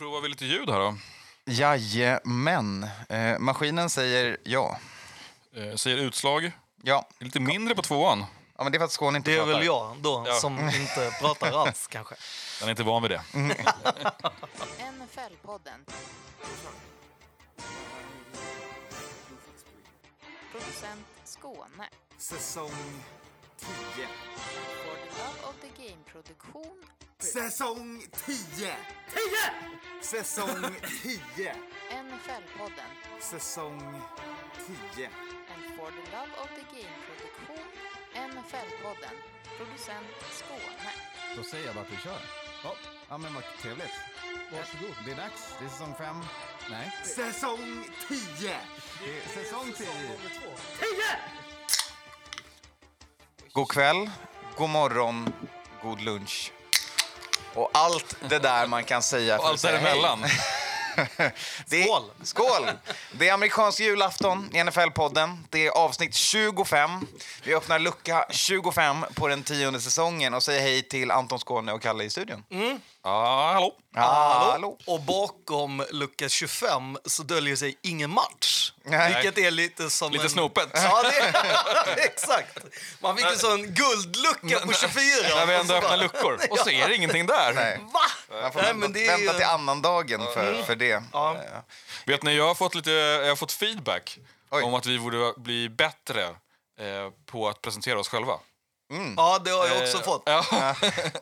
provar vi lite ljud här då. Jajamän. Eh, maskinen säger ja. Eh, säger utslag. Ja. Lite mindre på tvåan. ja men det är för att Skåne inte Det är pratar. väl jag då Ja. som inte pratar alls kanske. Den är inte van vid det. NFL-podden. Producent Skåne. Säsong 10. For the Love of the Game-produktion. Säsong 10! 10! Säsong 10. NFL-podden. Säsong 10. En For the Love of the Game-produktion. NFL-podden. Producent Skåne. Då säger jag bara att vi kör. Ja, ja men vad trevligt. Varsågod. Det är dags. Det är säsong fem. Nej. Säsong 10! Det är säsong tio. God kväll, god morgon, god lunch. Och allt det där man kan säga Och allt däremellan. Det är, Skål. Skål! Det är amerikansk julafton i NFL-podden. Det är avsnitt 25. Vi öppnar lucka 25 på den tionde säsongen och säger hej till Anton Skåne och Kalle i studion. Ja, hallå. Hallå! Och bakom lucka 25 så döljer sig ingen match. Nej. Vilket är lite som Lite en... snopet. Ja, det exakt. Man fick en sån guldlucka på 24. När vi ändå öppnar luckor. Och så är det ingenting där. Nej. Va? Man får Nej, vänta, men det är vänta till annandagen för, för det. Ja. Eh, Vet ni, jag har fått, lite, jag har fått feedback Oj. om att vi borde bli bättre eh, på att presentera oss själva. Ja, det har jag också Eh, fått. Ja.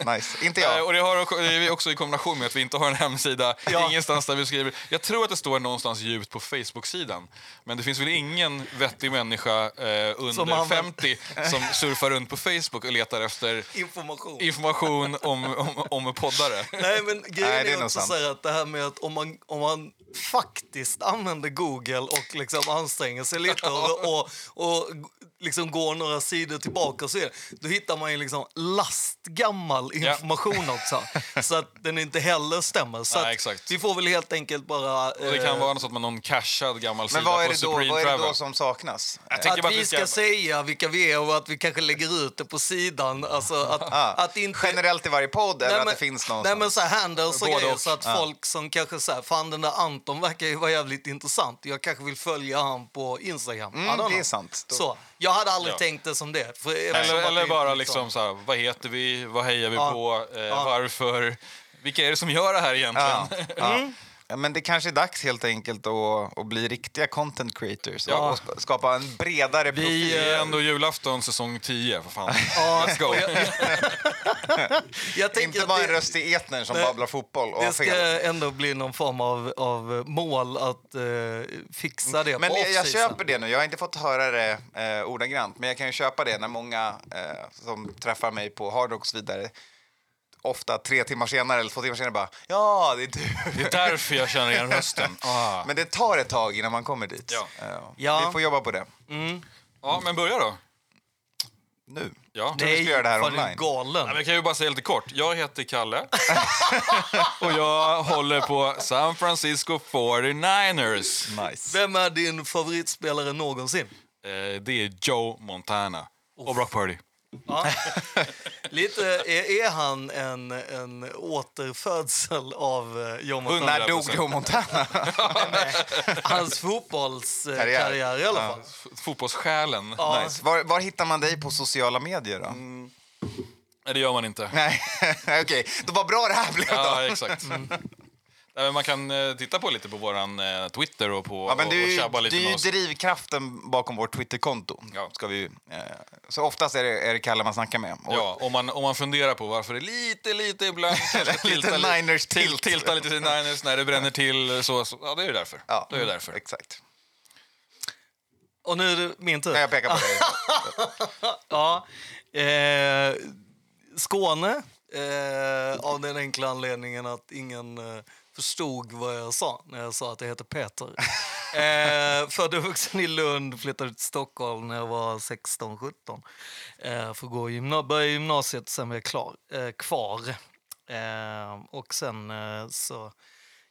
Nice. Inte Eh, jag. Och det, har, det är också i kombination med att vi inte har en hemsida, Ja. ingenstans där vi skriver. Jag tror att det står någonstans djupt på Facebook-sidan. Men det finns väl ingen vettig människa eh, under Som använder- 50 som surfar runt på Facebook och letar efter Information. information om, om, om poddare. Nej, men grejen Nej, det är är, också så att det här med att om man, om man faktiskt använder Google och liksom anstränger sig lite och, och, och liksom går några sidor tillbaka så är, då hittar man ju liksom lastgammal Ja. information också. Så att den inte heller stämmer. Så Nej, att exakt. vi får väl helt enkelt bara... Och det kan eh, vara något med någon cashad gammal Men sida vad är, på det då, Supreme vad är det Travel. då som saknas? Bara att vi ska säga vilka vi är och att vi kanske lägger ut det på sidan. Alltså att, Ah, att inte... Generellt i varje podd eller Nej, att men- det finns Nej någonstans? men så här handles och grejer och. så att folk som kanske säger fan den där Anton verkar ju vara jävligt intressant. Jag kanske vill följa han på Instagram. Mm, det är sant. Då- Så, jag hade aldrig Ja. tänkt det som det. För Eller, eller det är bara liksom så här, vad heter vi, vad hejar vi Ja. på, eh, varför, vilka är det som gör det här egentligen? Mm. Ja, men det kanske är dags helt enkelt att, att bli riktiga content creators och- Ja. och sk- skapa en bredare profil. Vi är ändå julafton säsong 10, för fan. Ja, Let's go. jag, Inte bara en röst i etern som Nej, babblar fotboll och det ska fel. ändå bli någon form av, av mål att eh, fixa det Men jag, jag köper det nu. Jag har inte fått höra det eh, ordagrant, men jag kan ju köpa det när många eh, som träffar mig på Hard Rock och så vidare ofta tre timmar senare eller två timmar senare bara ja, det är du. Det är därför jag känner igen rösten. Ah. Men det tar ett tag innan man kommer dit. Ja. Eh, Ja. Vi får jobba på det. Ja, men börja då. Nu. Ja. vi ska göra det här du online. galen. Ja, men jag kan ju bara säga lite kort. Jag heter Kalle och jag håller på San Francisco 49ers. Nice. Vem är din favoritspelare någonsin? Eh, det är Joe Montana och Brock Purdy. Ja. Lite, är, är han en, en återfödsel av eh, Joe Montana? När dog 100%. Joe Montana? Hans fotbollskarriär Karriär. i alla fall. F- Fotbollssjälen. Ja. nice. var, var hittar man dig på sociala medier då? Nej, det gör man inte. Nej, okej. Då var bra det här blev Ja, då. exakt. Nej, men man kan eh, titta på lite på våran eh, Twitter och, på, Ja, men och, och är ju- tjabba du lite är med ju oss. drivkraften bakom vårt Twitterkonto. Ja. Ska vi, eh, så oftast är det, är det Kalle man snackar med. Och, Ja, om man, om man funderar på varför det lite, lite ibland kanske Lite tiltar li- Niners till, tilt. tiltar lite till Niners när det bränner till. Så, så, ja, det är ju därför. Ja, Det är ju därför. Exakt. Och nu är det min tur. Nej, jag pekar på dig. Ja. Eh, Skåne, eh, av den enkla anledningen att ingen eh, förstod vad jag sa när jag sa att jag heter Peter. Eh, född och vuxen i Lund, flyttade till Stockholm när jag var 16-17. Eh, för att gå gymna- börja gymnasiet, sen var jag klar, eh, kvar. Eh, och sen eh, så...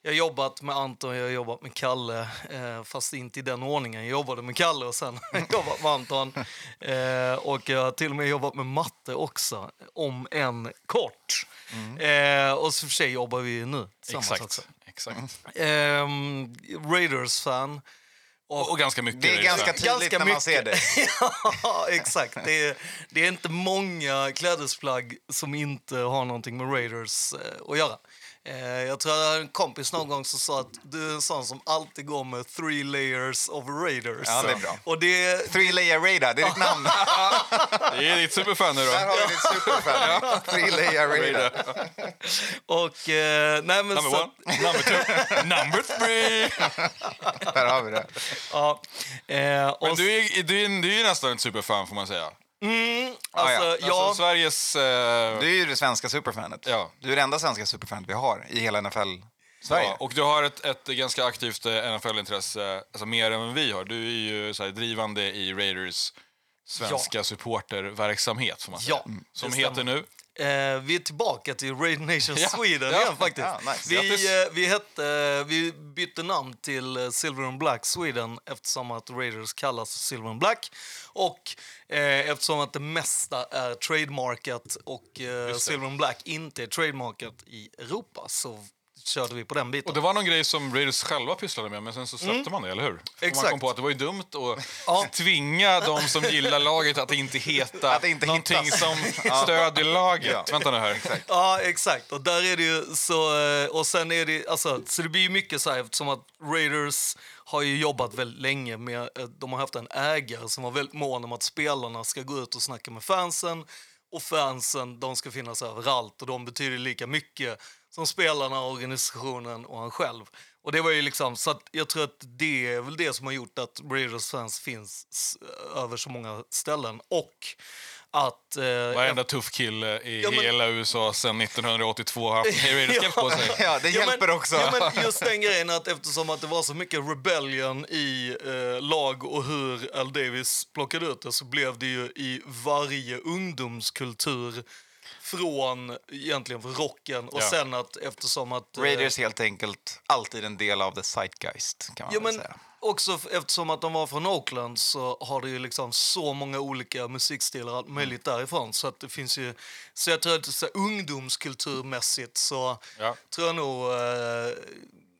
Jag har jobbat med Anton, jag har jobbat med Kalle, eh, fast inte i den ordningen. Jag jobbade med Kalle och sen jobbat med Anton. Eh, och jag har till och med jobbat med matte också, om en kort. Eh, och så för sig jobbar vi ju nu tillsammans Exakt. också. Exakt. Ehm, Raiders-fan. Och, och ganska mycket. Det är ganska tydligt Ganska när man ser det. ja, exakt. Det är, det är inte många klädesplagg som inte har någonting med Raiders eh, att göra. Eh, jag tror jag hade en kompis någon gång som sa att du är en sån som alltid går med three layers of Raiders. Ja, det är bra. Och det, Three Layer Radar, det är ditt namn. Det är ditt superfan nu Där då. har vi ditt superfan. Three Layer Radar. och, eh, nej, men Number så, one, number two, number three. Där har vi det. Ja, eh, och Men du är, du, är, du är ju nästan ett superfan får man säga. Alltså, ja. ja, Alltså Sveriges... Eh, Du är ju det svenska superfanet. Ja. Du är det enda svenska superfanet vi har i hela NFL-Sverige. Ja, och du har ett, ett ganska aktivt eh, NFL-intresse, alltså mer än vi har. Du är ju så här, drivande i Raiders svenska supporterverksamhet, får man säga. Ja, mm, Som heter stämmer. nu? Eh, vi är tillbaka till Raid Nation Ja, Sweden ja, igen faktiskt. ja, nice. vi, eh, vi, hette, vi bytte namn till eh, Silver and Black Sweden eftersom att Raiders kallas Silver and Black och eh, eftersom att det mesta är trademarkat och eh. Silver and Black inte är trademarkat i Europa så körde vi på den biten. Och det var någon grej som Raiders själva pysslade med, men sen så släppte man det, eller hur? Och Man Mm. Exakt. kom på att det var ju dumt att Ja. tvinga de som gillar laget att inte heta Att inte någonting hittas. som stödjer laget. Ja. Vänta nu här. Ja, exakt. Och där är det ju så... eh, Och sen är det... Alltså, så det blir ju mycket så här eftersom att Raiders har ju jobbat väldigt länge med... eh, De har haft en ägare som var väldigt mån om att spelarna ska gå ut och snacka med fansen. Och fansen, de ska finnas överallt och de betyder lika mycket som spelarna, organisationen och han själv. Och det var ju liksom, så att jag tror att det är väl det som har gjort att Raiders fans finns s- över så många ställen. Och att... Eh, Varenda tuff kille i Ja, men- hela USA sedan 1982 har haft Raiders-keps på sig. Ja, det hjälper men, också. Ja, men just den grejen att eftersom att det var så mycket rebellion i eh, lag och hur Al Davis plockade ut det så blev det ju i varje ungdomskultur från egentligen för rocken och Ja. sen att eftersom att... eh, Raiders helt enkelt alltid en del av the zeitgeist, kan man Ja, men säga. också eftersom att de var från Oakland så har det ju liksom så många olika musikstilar allt möjligt Mm. därifrån. Så att det finns ju... Så jag tror att så här, ungdomskulturmässigt så Ja. tror jag nog eh,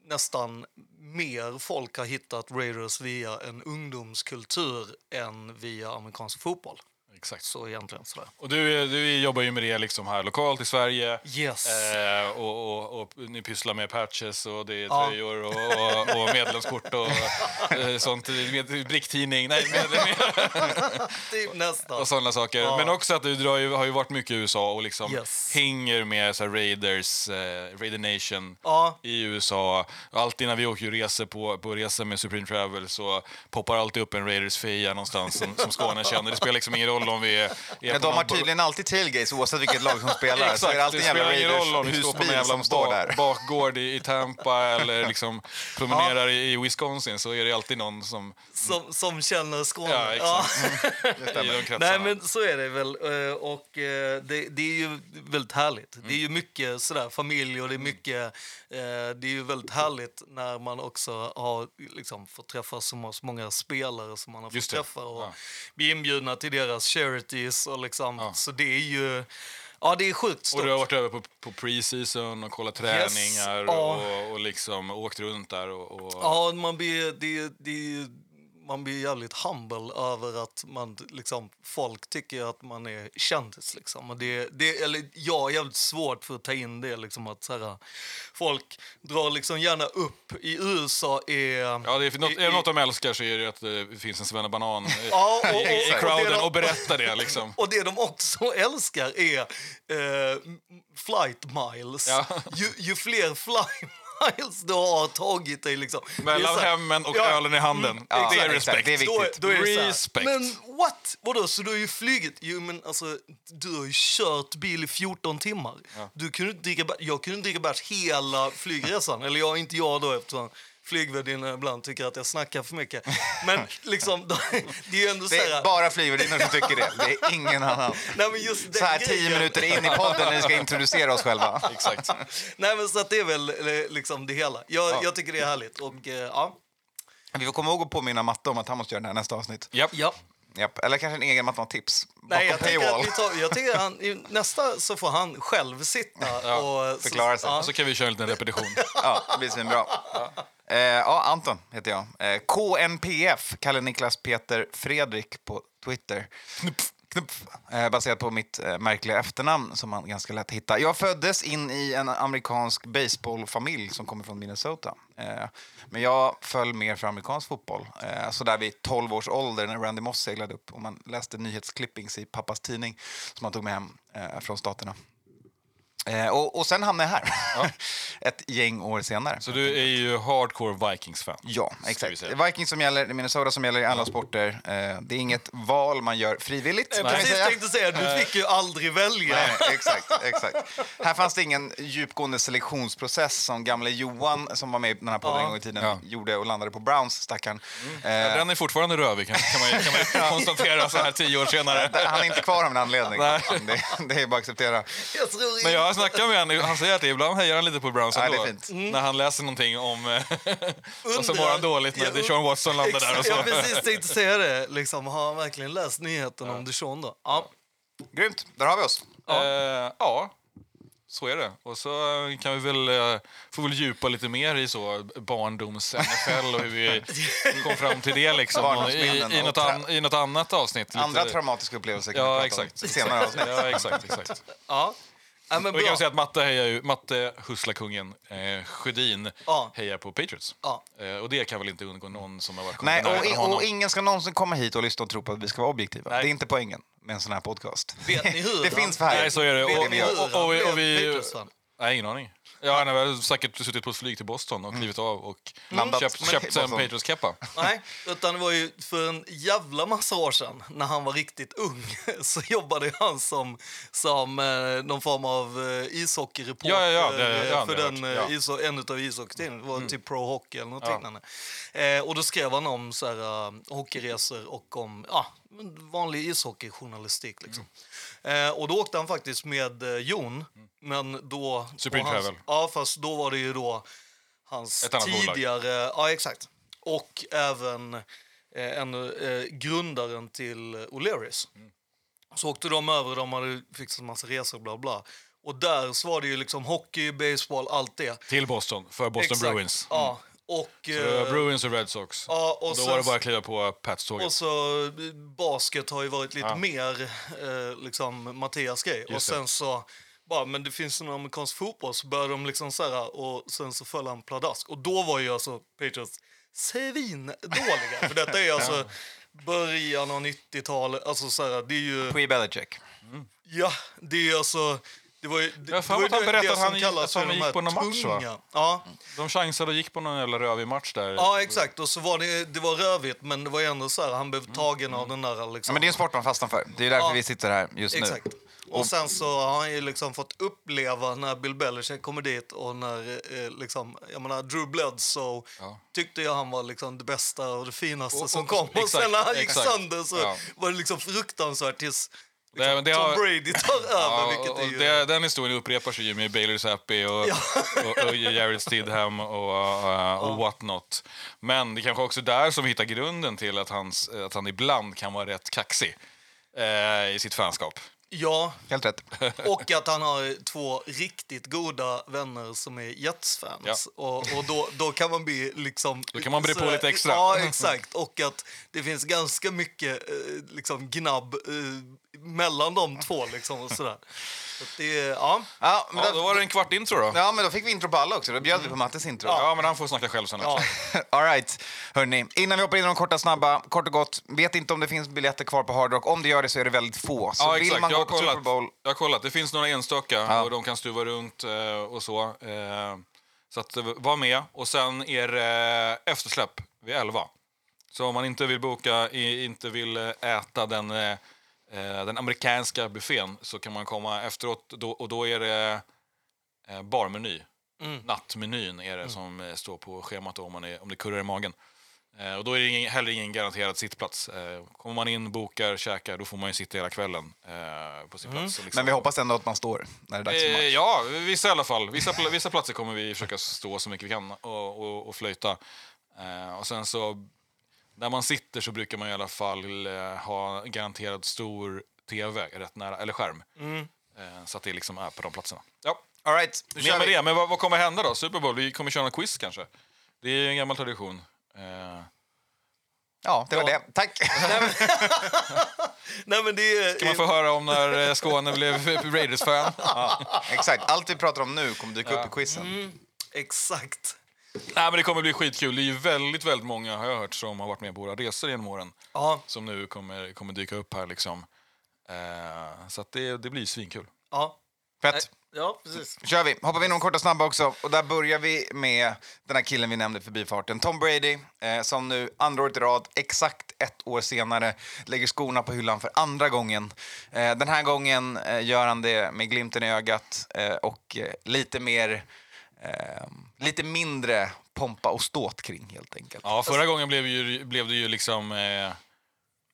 nästan mer folk har hittat Raiders via en ungdomskultur än via amerikansk fotboll. Exakt. Så egentligen sådär. Och du, du jobbar ju med det liksom här lokalt i Sverige. Yes. Eh, och, och, och ni pysslar med patches och det är Ja. tröjor och, och, och medlemskort och eh, sånt. Med, bricktidning, nej, med, med, Typ nästan. och sådana saker. Ja. Men också att du drar ju, har ju varit mycket i USA och liksom Yes. hänger med så Raiders, eh, Raider Nation Ja. i USA. Alltid när vi åker och reser på, på resor med Supreme Travel så poppar alltid upp en Raiders-feja någonstans som, som Skåne känner. Det spelar liksom ingen roll om vi är, är på de har tydligen alltid tailgates oavsett vilket lag som spelar. så är Exakt, det alltid det en jävla spelar ingen roll om vi står på en jävla som står bak, där. bakgård i, i Tampa eller liksom promenerar i, i Wisconsin så är det alltid någon som... Som, som känner Skåne. Ja, exakt. I de kretsarna. Nej, men så är det väl. Eh, Och eh, det, det är ju väldigt härligt. Det Mm. är ju mycket sådär familj och det är mycket... eh, Det är ju väldigt härligt när man också har liksom fått träffa så må- så många spelare som man har fått träffa och Ja. bli inbjudna till deras charities och liksom. Ja. Så det är ju... Ja, det är sjukt Och stort. du har varit över på, på pre-season och kollat träningar Ja. och, och liksom åkt runt där. Och, och, Ja, man blir, det, det, man blir jävligt humble över att man, liksom, folk tycker att man är kändis. Liksom. Och det, det, eller jag har jävligt svårt för att ta in det. Liksom, att, så här, folk drar liksom gärna upp. I USA är... Ja, det är, något, i- är det något de älskar så är det att det finns en svennebanan i, Ja, och- i, i och- och crowden det de- och berättar det. Liksom. Och det de också älskar är eh, flight miles. Ja. Ju, ju fler fly miles du har tagit dig liksom. Är Mellan hemmen och Ja. ölen i handen. Ja, det är exakt. respekt. Det är Då, viktigt. då är det så här, Respect. Men what? Vadå, så du har ju flugit? Jo, men alltså, du har ju kört bil i 14 timmar. Du kunde inte dricka, jag kunde inte dricka bärs hela flygresan. Eller jag, inte jag då eftersom flygvärdinnan ibland tycker att jag snackar för mycket. Men liksom, det är ju ändå så Det här... är bara flygvärdinnor som tycker det. Det är ingen annan. Nej, men just Så här tio grejen. minuter in i podden när vi ska introducera oss själva. Exakt. Nej, men så att det är väl eh, liksom det hela. Jag, jag tycker det är härligt. Och, eh, ja. Vi får komma ihåg att påminna Matte om att han måste göra det här nästa avsnitt. Japp. Ja. Japp. Eller kanske en egen matematips. Bakom Nej, jag tycker, vi tar, jag tycker han, nästa så får han själv sitta och... förklara sig. Ja. Och så kan vi köra en liten repetition. Ja, det blir svinbra. Eh, ja, Anton heter jag. Eh, KNPF, Kalle Niklas Peter Fredrik på Twitter. Knupf. Eh, baserat på mitt eh, märkliga efternamn som man ganska lätt hittar. Jag föddes in i en amerikansk baseballfamilj som kommer från Minnesota. Eh, men jag föll mer för amerikansk fotboll. Eh, så där vid 12 års ålder när Randy Moss seglade upp och man läste nyhetsklippings i pappas tidning som han tog med hem eh, från staterna. Eh, och, och sen hamnade jag här, ett gäng år senare. Så du är ju hardcore Vikings-fan. Ja, exakt. Vikings som gäller, Minnesota som gäller i alla sporter. Eh, det är inget val man gör frivilligt. kan vi Precis säga. tänkte säga, du fick ju aldrig välja. Nej, exakt, exakt. Här fanns det ingen djupgående selektionsprocess som gamle Johan, som var med i den här podden Ja. en gång i tiden, Ja. gjorde och landade på Browns, stackaren. Eh, Den är fortfarande rövig kan, kan man, kan man konstatera så här tio år senare. han är inte kvar av en anledning. Nej. Det, det är bara att acceptera. Jag tror Men inte- snackat med honom, han säger att ibland hejar han lite på Browns Ja, ändå. det är fint. När han läser någonting om eh, vad som Undrar- var dåligt när Ja, Deshaun Watson landade där och så. Jag precis tänkte säga det. Liksom, har han verkligen läst nyheten om Dijon då? Ja. Grymt, där har vi oss. Ja. Eh, ja, så är det. Och så kan vi väl, eh, får väl djupa lite mer i så barndoms-NFL och hur vi kom fram till det liksom. Och I, i, och något an, I något annat avsnitt. lite- Andra traumatiska upplevelser kan vi Ja, prata exakt. om senare avsnitt. Ja, exakt, exakt. Ja. Ja, men Och vi kan säga att Matte, hejar ju, Matte Husslakungen eh, Sjödin Ja. hejar på Patriots. Ja. Eh, och det kan väl inte undgå någon som har varit Nej, och, och ingen ska någonsin komma hit och lyssna och tro på att vi ska vara objektiva. Nej. Det är inte poängen med en sån här podcast. Vet ni hur det finns för här. Nej, så är det. Och, och, och, och, vi- vi... Nej, ingen aning. Ja, han har säkert suttit på ett flyg till Boston och klivit av och Landat köpt, köpt sig en. Patriots-keppa. Nej, utan det var ju för en jävla massa år sedan när han var riktigt ung så jobbade han som, som eh, någon form av eh, ishockeyreporter Ja, ja, ja, det- eh, ja, för den, eh, ja. iso, en av ishockeytidningarna. Det var typ Pro Hockey eller något Ja. liknande. Eh, och då skrev han om så här, uh, hockeyresor och om ja, vanlig ishockeyjournalistik. Liksom. Eh, och då åkte han faktiskt med eh, Jon, men då... Supreme och hans, Travel. Ja, fast då var det ju då hans Ett annat bolag. tidigare... Ja, exakt. Och även eh, en, eh, grundaren till O'Learys. Så åkte de över, de hade fixat massa resor bla bla. Och där så var det ju liksom hockey, baseball, allt det. Till Boston, för Boston Exakt. Bruins. Ja. Och, Så det var eh, Bruins och Red Sox. ja, och och då sen- var det bara att kliva på Pats-tåget. och så basket har ju varit lite Ja. mer eh, liksom Mattias grej. och Just det. sen så bara, men det finns en amerikansk fotboll så började de liksom så här och sen så föll han pladask. Och då var ju alltså Patriots svindåliga. För detta är alltså början av 90-talet. Alltså så här, det är ju... Pre-Belichick. Ja, det är ju alltså... Det var ju, det, Jag har att ju han berättade det att som han- kallas att han gick på någon match, va? Ja, De chansade och gick på någon jävla rövig match där. ja, exakt. Och så var det, det var rövigt, men det var ändå så här, han blev tagen av den där liksom... Ja, men det är en sport man fastnar för. Det är därför Ja. vi sitter här just nu. Exakt. Och sen så har han ju liksom fått uppleva när Bill Belichick kommer dit och när eh, liksom, jag menar Drew Bledsoe Ja. tyckte jag han var liksom det bästa och det finaste Och- som och- kom. Och sen när han gick exakt. sönder så Ja. var det liksom fruktansvärt tills Det- liksom, det Tom har- Brady tar över. Ja, vilket och är ju... det, den historien upprepar sig ju med Bailey Zappi och, och, och Jared Stidham och, uh, och what not. Men det kanske också är där som vi hittar grunden till att, hans, att han ibland kan vara rätt kaxig eh, i sitt fanskap. Ja, Helt rätt. och att han har två riktigt goda vänner som är Jets-fans. Ja. Och, och då, då kan man bli liksom... Då kan man bre på lite extra. Ja, exakt. Och att det finns ganska mycket eh, liksom gnabb eh, mellan de två. Liksom, och sådär. Så det, ja. Ja, men Ja, då, var det en kvart intro då. ja, men då fick vi intro på alla också. Då bjöd vi på Mattes intro. Ja, men han får snacka själv sen också. All right, hörni. Innan vi hoppar in i de korta snabba, kort och gott. Vet inte om det finns biljetter kvar på Hard Rock. Om det gör det så är det väldigt få. Så Ja, vill exakt. man Jag gå har, på Super kollat, Bowl... jag har kollat. Det finns några enstaka Ja. och de kan stuva runt eh, och så. Eh, så att, eh, var med. Och sen är det eftersläpp vid 11. Så om man inte vill boka, inte vill äta den, den amerikanska buffén så kan man komma efteråt då, och då är det eh, barmeny. Nattmenyn är det som eh, står på schemat då, om, man är, om det kurrar i magen. Eh, och då är det ingen, heller ingen garanterad sittplats. Eh, kommer man in, bokar, käkar, då får man ju sitta hela kvällen eh, på sin plats. och liksom- Men vi hoppas ändå att man står när det är dags för Eh, match. ja, vissa i alla fall. Vissa, vissa platser kommer vi försöka stå så mycket vi kan och, och, och flöjta. Eh, och sen så Där man sitter så brukar man i alla fall eh, ha garanterad stor tv rätt nära, eller skärm. Eh, så att det liksom är på de platserna. Ja, All right, nu mer kör med vi. det. Men vad, vad kommer hända då? Super Bowl? Vi kommer köra en quiz kanske? Det är en gammal tradition. Eh, Ja, det var Ja. det. Tack. Nej, men det är... kan man få höra om när eh, Skåne blev Raiders-fan? Ja, exakt. Allt vi pratar om nu kommer dyka upp i quizen. Exakt. Nej, men det kommer bli skitkul. Det är ju väldigt, väldigt många har jag hört som har varit med på våra resor genom åren. Ja, Som nu kommer, kommer dyka upp här liksom. Eh, så det, det blir svinkul. ja. Fett. Ja, precis. kör vi. Hoppar vi in de korta snabba också. Och där börjar vi med den här killen vi nämnde förbifarten. Tom Brady, eh, som nu andra året i rad, exakt ett år senare, lägger skorna på hyllan för andra gången. Eh, den här gången eh, gör han det med glimten i ögat eh, och eh, lite mer... Eh, lite mindre pompa och ståt kring, helt enkelt. Ja, förra gången blev, ju, blev det ju liksom eh,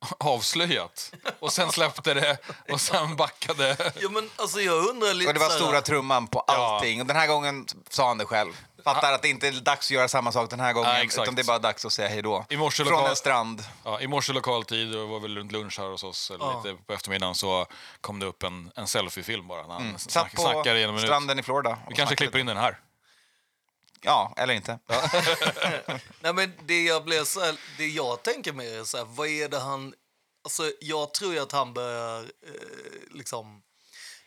avslöjat. Och sen släppte det och sen backade. Ja, men alltså jag undrar lite Och det var stora trumman på allting. Och den här gången sa han det själv. Fattar att det inte är dags att göra samma sak den här gången. Ja, exakt. utan det är bara dags att säga hej då. I morse Från lokal- en strand. Ja, I morse lokal tid, det var väl runt lunch här hos oss, eller lite på eftermiddagen, så kom det upp en, en selfiefilm bara. När han Mm. Satt snack, på snackar igenom en minut. stranden i Florida. Vi kanske snackade. klipper in den här. Ja, eller inte. Nej, men det jag blev så här, det jag tänker mer är så här, vad är det han... Alltså, jag tror ju att han börjar eh, liksom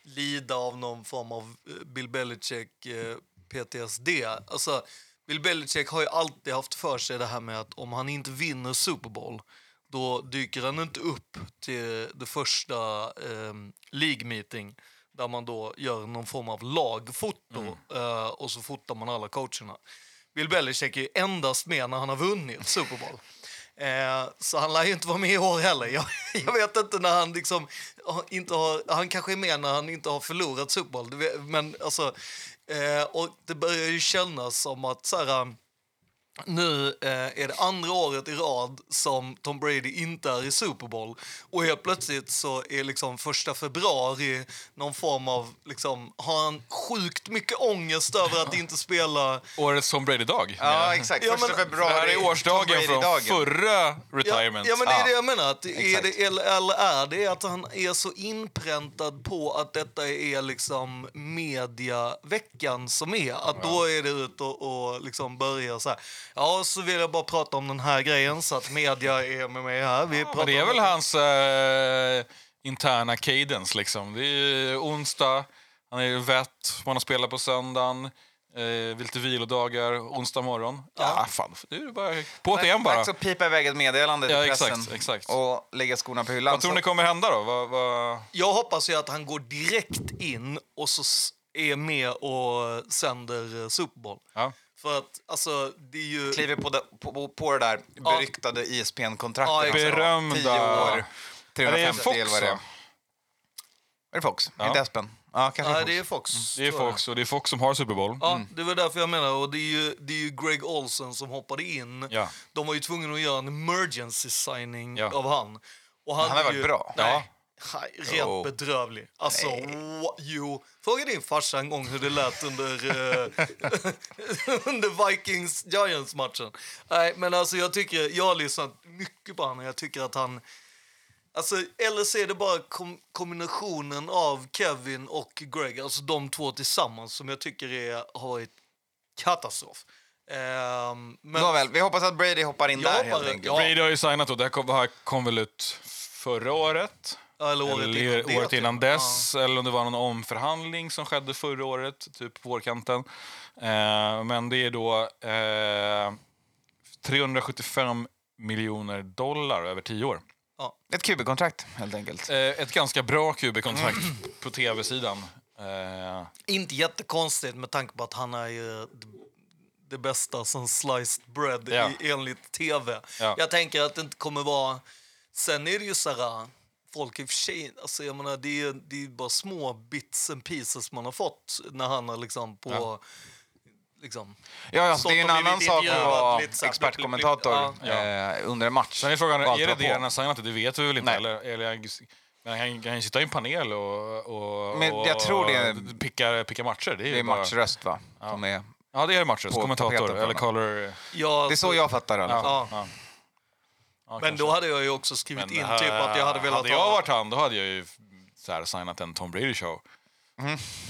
lida av någon form av eh, Bill Belichick eh, PTSD. Alltså, Bill Belichick har ju alltid haft för sig det här med att om han inte vinner Super Bowl då dyker han inte upp till det första eh, League meeting där man då gör någon form av lagfoto eh, och så fotar man alla coacherna. Bill Belichick är ju endast med när han har vunnit Super Bowl. Eh, så han lär ju inte vara med i år heller. Jag, jag vet inte när han liksom har- inte har... Han kanske är med när han inte har förlorat Super Bowl. Men alltså... Eh, och det börjar ju kännas som att så här, nu eh, är det andra året i rad som Tom Brady inte är i Super Bowl. Och helt plötsligt så är liksom första februari någon form av... Liksom, har han sjukt mycket ångest över att inte spela... Årets Tom Brady-dag. Ja, exakt. Ja, Första men- februari. Det här är årsdagen från förra Ja, retirement. ja, men det är Ja, det jag menar. Att är det, eller, eller är det att han är så inpräntad på att detta är liksom mediaveckan som är? Att då är det ut och, och liksom börja så här. Ja, så vill jag bara prata om den här grejen så att media är med mig här. Vi pratar Men det är väl hans eh, interna cadence liksom. Det är onsdag, han är vett, man har spelat på söndagen. Eh, lite vilodagar, onsdag morgon. Ja, fan. Nu är det bara på igen bara. Dags att pipa iväg ett meddelande till Ja, pressen. exakt, exakt. Och lägga skorna på hyllan. Vad tror ni kommer hända då? Vad, vad... Jag hoppas ju att han går direkt in och så är med och sänder Super Bowl. Ja. För att alltså, det är ju... kliver på det, på, på, det där beryktade E ISPN-kontraktet. Ja, alltså. Berömda. Tio år, Ja, det är 350 Fox, eller vad det är. Är det Fox? Ja. Är det Espen? Ja, kanske Ja, Fox. det är Fox. Det är. Fox, och det är Fox som har Super Bowl. Ja, det var därför jag menar. Och det är ju, det är ju Greg Olsen som hoppade in. Ja. De var ju tvungna att göra en emergency signing Ja. av han. Och Han har är varit ju, bra. Nej, nej, rent Jo. bedrövlig. Alltså, jo. Fråga din farsa en gång hur det lät under, eh, under Vikings-Giants-matchen. Nej, men alltså jag tycker, jag har lyssnat mycket på honom. Jag tycker att han... Alltså, eller så är det bara kom kombinationen av Kevin och Greg, alltså de två tillsammans, som jag tycker är, har varit katastrof. Ehm, men, Nåväl, vi hoppas att Brady hoppar in Jag där hoppar- ja. Brady har ju signat och det här kom, här kom väl ut förra året. Eller året eller innan det, året typ. innan dess. Eller om det var någon omförhandling som skedde förra året, typ på vårkanten. Eh, men det är då eh, 375 miljoner dollar över tio år. Ett QB-kontrakt helt enkelt. Eh, ett ganska bra QB-kontrakt på tv-sidan. Eh, Ja. Inte jättekonstigt med tanke på att han är ju det, det bästa som sliced bread Ja. i, enligt tv. Ja. Jag tänker att det inte kommer vara... Sen är det ju så här... Folk i och för sig, alltså jag menar, det är det är bara små bits and pieces man har fått när han har liksom på... Ja. Liksom, Ja, alltså, det är en annan sak att vara expertkommentator eh, under en match. sen är frågan, är det det han har signat? Det vet vi väl inte. Nej. Eller, eller, men han kan ju sitta i en panel och, och, Men jag och tror det är- picka, picka matcher. Det är, Det är bara, matchröst, va? Som är, Ja, det är matcher. på Kommentator eller color. Ja, det är så jag fattar det. Ja, Ja. Ja. Men kanske. då hade jag ju också skrivit Men, in typ att jag hade velat Hade jag ha... varit han, då hade jag ju så här, signat en Tom Brady-show.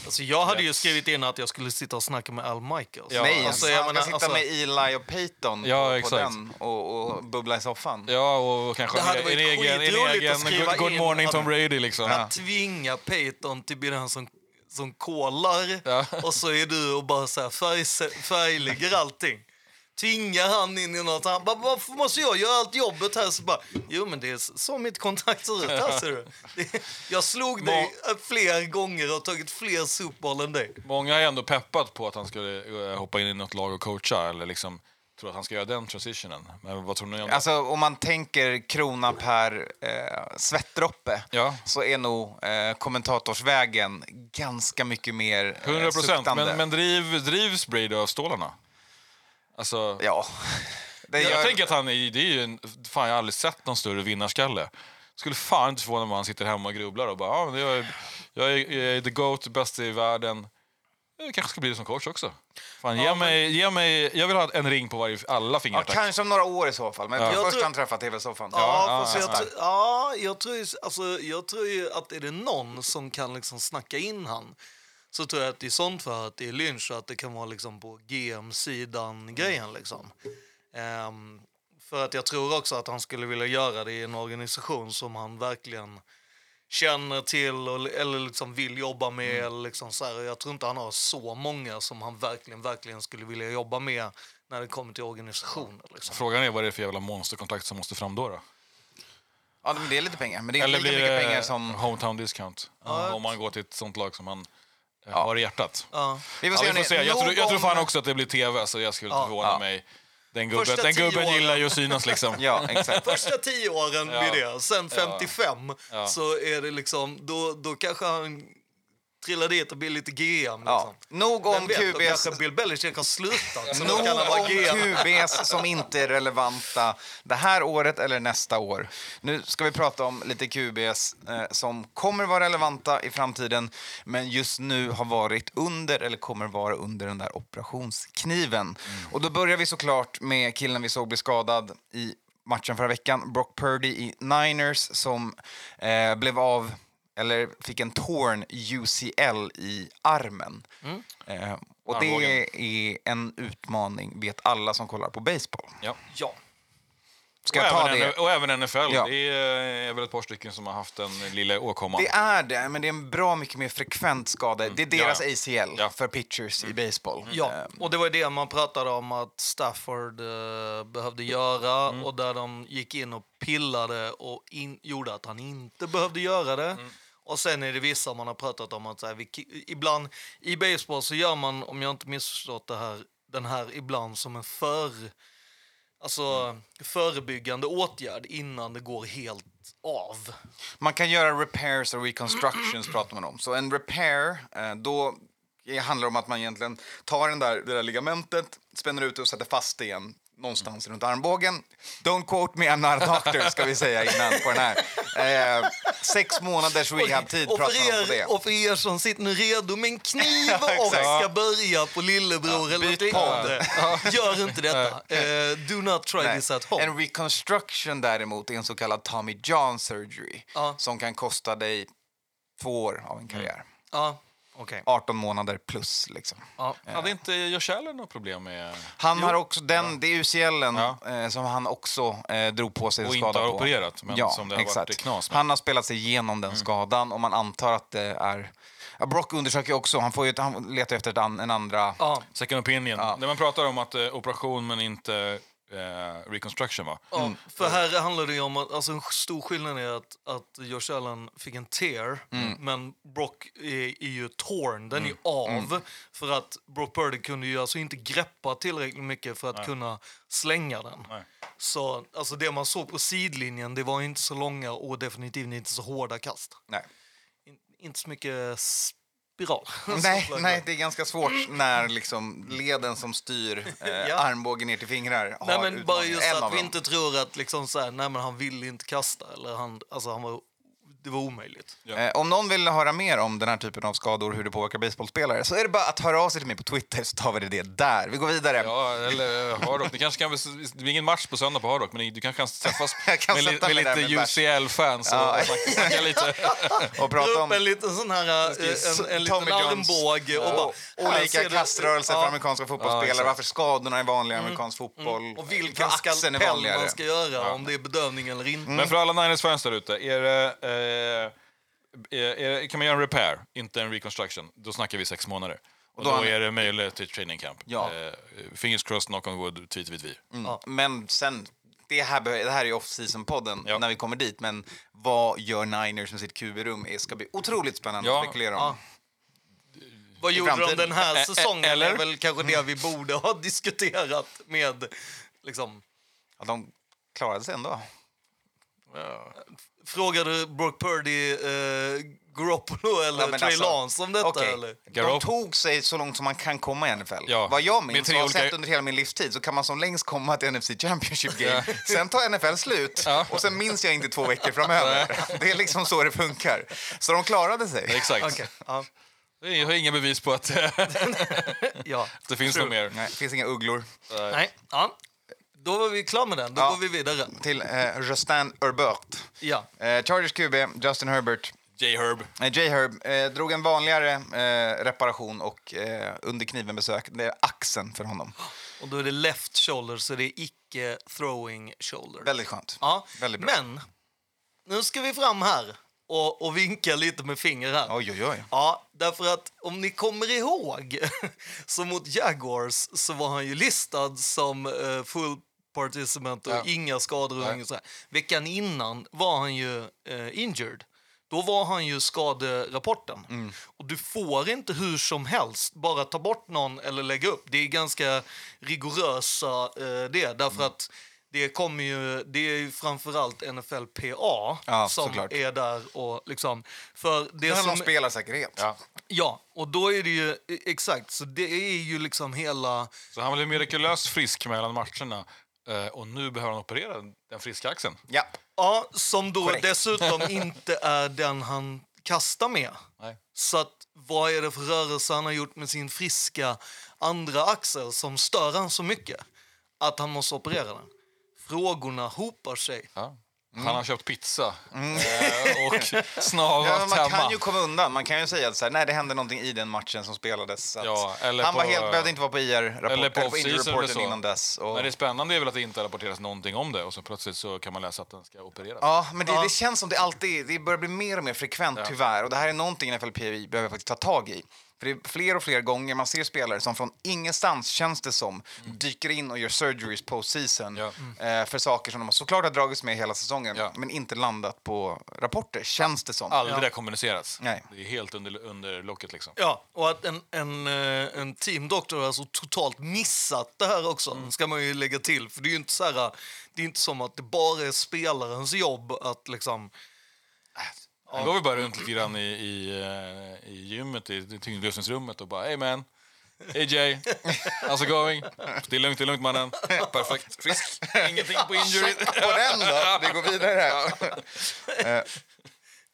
Alltså jag hade ju skrivit in att jag skulle sitta och snacka med Al Michaels. Ja, Nej, alltså, jag menar, sitta alltså- med Eli och Peyton Ja, på, på exakt. den och, och bubbla i soffan. Ja, och kanske en, egen, en egen good, good in morning Tom Brady liksom. Att tvinga Peyton till bli den som, som kollar Ja. och så är du och bara så här färg, färglägger allting. Tvingar han in i något. Han bara, varför måste jag göra allt jobbet här? Så bara, jo men det är så mitt kontrakt ser ut. Här ser du. Jag slog dig fler gånger och tagit fler Super än dig. Många har ändå peppat på att han skulle eh, hoppa in i något lag och coacha eller liksom tror att han ska göra den transitionen. Men vad tror ni om det? Alltså om man tänker krona per eh, svettdroppe Ja. så är nog eh, kommentatorsvägen ganska mycket mer eh, 100 procent. Men, men driv, drivs Brady av stålarna? Alltså, Ja. Det jag gör- tänker att han är, det är ju en, fan jag har aldrig sett någon större vinnarskalle. Skulle fan inte förvåna mig om han sitter hemma och grubblar och bara, ja, men jag, är, jag är, jag är the GOAT, bäst i världen. Jag kanske ska bli det som coach också. Fan, ge mig, ge mig, jag vill ha en ring på varje, alla ja, fingrar tack. kanske om några år i så fall. Men Ja. först Jag tror- han träffat tv-soffan. Ja, ja, ja, jag, ja. ja, jag, tror ju, alltså, jag tror ju att är det någon som kan liksom snacka in han så tror jag att det är sånt för att det är Lynch och att det kan vara liksom på GM-sidan grejen. Liksom. Ehm, för att jag tror också att han skulle vilja göra det i en organisation som han verkligen känner till och, eller liksom vill jobba med. Eller liksom så här. Jag tror inte han har så många som han verkligen, verkligen skulle vilja jobba med när det kommer till organisationer. Liksom. Frågan är vad det är för jävla monsterkontrakt som måste fram då. då? Ja, men det är lite pengar. Men det är Eller lika blir mycket pengar det som... hometown discount? Om man går till ett sånt lag som han Ja. har i hjärtat. Ja. Vi får Ja, se, vi får se. Jag, tror, jag tror fan också att det blir tv, så jag skulle inte Ja. förvåna Ja. mig. Den gubben, den gubben åren. gillar ju att synas liksom. Ja, exakt. Första tio åren Ja. blir det. Sen 55 Ja. så är det liksom, då, då kanske han trillar dit och blir lite GM. Ja. Liksom. Nog Vem om vet, QBs... kanske Bill Belichick har slutat. Nog om. QBs som inte är relevanta det här året eller nästa år. Nu ska vi prata om lite QBs eh, som kommer vara relevanta i framtiden men just nu har varit under eller kommer vara under den där operationskniven. Och då börjar vi såklart med killen vi såg bli skadad i matchen förra veckan, Brock Purdy i Niners som eh, blev av eller fick en torn UCL i armen. Eh, och Armbågen. det är en utmaning, vet alla som kollar på baseball. Ja. Ja. Ska och, jag ta även, det? och även NFL. Ja. Det är, är väl ett par stycken som har haft den lilla åkomman. Det är det, men det är en bra mycket mer frekvent skada. Det är deras Ja. ACL Ja. för pitchers i baseball. Ja, Eh, och det var det man pratade om att Stafford eh, behövde göra och där de gick in och pillade och in, gjorde att han inte behövde göra det. Och sen är det vissa man har pratat om att så här, vi, ibland i baseball så gör man, om jag inte missförstått det här, den här ibland som en för, alltså, förebyggande åtgärd innan det går helt av. Man kan göra repairs och reconstructions pratar man om. Så en repair, eh, då det handlar om att man egentligen tar den där, det där ligamentet, spänner ut det och sätter fast det igen någonstans runt armbågen. Don't quote me, I'm not a doctor, ska vi säga innan på den här. Eh, sex månaders rehabtid och, pratar man om det. och för er som sitter nu redo med en kniv och ska börja på lillebror eller något byt podd. Gör inte detta. Eh, do not try Nej. this at home. En reconstruction däremot är en så kallad Tommy John surgery Ja. som kan kosta dig två år av en karriär. Ja, okej. 18 månader plus liksom. Ja. Hade inte Josh Allen något problem med... Han har också den, det är UCLen Ja. eh, som han också eh, drog på sig Och skada inte har på. opererat, men ja, som det har exakt. varit knas med. Mm. Han har spelat sig igenom den skadan och man antar att det är... Ja, Brock undersöker också, han, får ju, han letar efter an, en andra... Ja. Second opinion. Ja. När man pratar om att eh, operation men inte eh, reconstruction va? Ja, för här handlar det ju om att alltså en stor skillnad är att, att Josh Allen fick en tear, men Brock är, är ju torn, den är ju av. För att Brock Purdy kunde ju alltså inte greppa tillräckligt mycket för att kunna slänga den. Nej. Så alltså det man såg på sidlinjen, det var inte så långa och definitivt inte så hårda kast. Nej. In, inte så mycket spiral. Nej, nej, det är ganska svårt när liksom leden som styr eh, Ja. armbågen ner till fingrar har Nej, men bara just att vi inte tror att liksom så här, nej, men han ville inte kasta. Eller han, alltså han var, det var omöjligt. Eh, om någon vill höra mer om den här typen av skador, hur det påverkar baseballspelare, så är det bara att höra av sig till mig på Twitter så tar vi det där. Vi går vidare. Ja, eller eh, Hardrock. Ni kanske kan, det blir ingen match på söndag på Hardrock, men du kanske kan träffas kan med, li- med lite. UCL-fans och Ja. snacka, snacka lite. Och prata om en liten sån här, eh, en, en liten armbåge och bara... och olika du- kaströrelser Ja. för amerikanska fotbollsspelare, varför skadorna är vanliga i amerikansk fotboll. Och vilken Varför axeln är skalpell vanligare. man ska göra, om det är bedövning eller inte. Men för alla Niners-fans där ute, är det, eh, är, är, kan man göra en repair, inte en reconstruction, då snackar vi sex månader. Och då då, har ni- är det möjligt till training camp. Ja. Eh, fingers crossed, knock on wood, tweet, tweet, vi. Mm. Men sen, det här, det här är ju off-season-podden Ja. när vi kommer dit, men vad gör Niners med sitt QB-rum? Det ska bli otroligt spännande Ja. att spekulera om. Ja. Vad gjorde de den här ä- säsongen? eller? är väl kanske det vi borde ha diskuterat med... Liksom, Att de klarade sig ändå. Frågade Brock Purdy eh, Garoppolo eller Ja, Trey alltså, Lance om detta? Okej, Eller? De tog sig så långt som man kan komma i NFL. Ja, Vad jag minns och har olika- sett under hela min livstid så kan man som längst komma till NFC Championship Game. Sen tar NFL slut Ja. och sen minns jag inte två veckor framöver. Det är liksom så det funkar. Så de klarade sig. Exakt. Ja. Jag har inga bevis på att ja. det finns något mer. Nej, det finns inga ugglor. Nej, ja. Då var vi klara med den. Då Ja. går vi vidare. Till eh, Justin Herbert. Ja. Eh, Chargers QB, Justin Herbert. J-Herb. Eh, J-Herb eh, drog en vanligare eh, reparation och eh, under kniven besök. Det är axeln för honom. Och då är det left shoulder, så det är icke throwing shoulder. Väldigt skönt. Ja, Väldigt bra. men nu ska vi fram här och, och vinka lite med finger här. Oj, oj, oj. Ja, därför att om ni kommer ihåg så mot Jaguars så var han ju listad som eh, full participant och Ja. inga skador. Och inget så här. Veckan innan var han ju eh, injured. Då var han ju skaderapporten. Mm. Och du får inte hur som helst bara ta bort någon eller lägga upp. Det är ganska rigorösa eh, det. Därför Mm. att det kommer ju, det är ju framförallt NFLPA Ja, som såklart. är där och liksom... För det Det handlar om som, spelarsäkerhet. Ja. Ja, och då är det ju e- exakt, så det är ju liksom hela... Så han blev mirakulöst frisk mellan matcherna. Eh, och nu behöver han operera den friska axeln. Ja. Ja, som då Korrekt. dessutom inte är den han kastar med. Nej. Så att, vad är det för rörelse han har gjort med sin friska andra axel som stör han så mycket att han måste operera den? Frågorna hopar sig. Ja. Han har köpt pizza eh, och snavat Ja, man hemma. kan ju komma undan. Man kan ju säga att så här, nej, det hände någonting i den matchen som spelades. Ja, eller han var på- helt, behövde inte vara på IR-rapport, eller på off-season eller injury-rapporten så. innan dess. Och, Men det spännande är väl att det inte rapporteras någonting om det och så plötsligt så kan man läsa att den ska opereras. Ja, men det, Ja. det känns som det alltid det börjar bli mer och mer frekvent tyvärr. Och det här är någonting NFLPI behöver faktiskt ta tag i. För det är fler och fler gånger man ser spelare som från ingenstans, känns det som, dyker in och gör surgeries post-season Ja. eh, för saker som de såklart har dragits med hela säsongen, Ja. men inte landat på rapporter, känns det som. Aldrig det kommunicerats. Nej. Det är helt under, under locket liksom. Ja, och att en, en, eh, en teamdoktor har alltså totalt missat det här också, Mm. ska man ju lägga till. För det är ju inte så här, det är inte som att det bara är spelarens jobb att liksom... Han går väl bara runt lite grann i, i, eh, i gymmet, i i tyngdlyftningsrummet och bara Hey man, hey Jay, how's it going? Det är lugnt, det är lugnt mannen. Perfekt, frisk, ingenting på injury. på den då. Vi går vidare. Eh,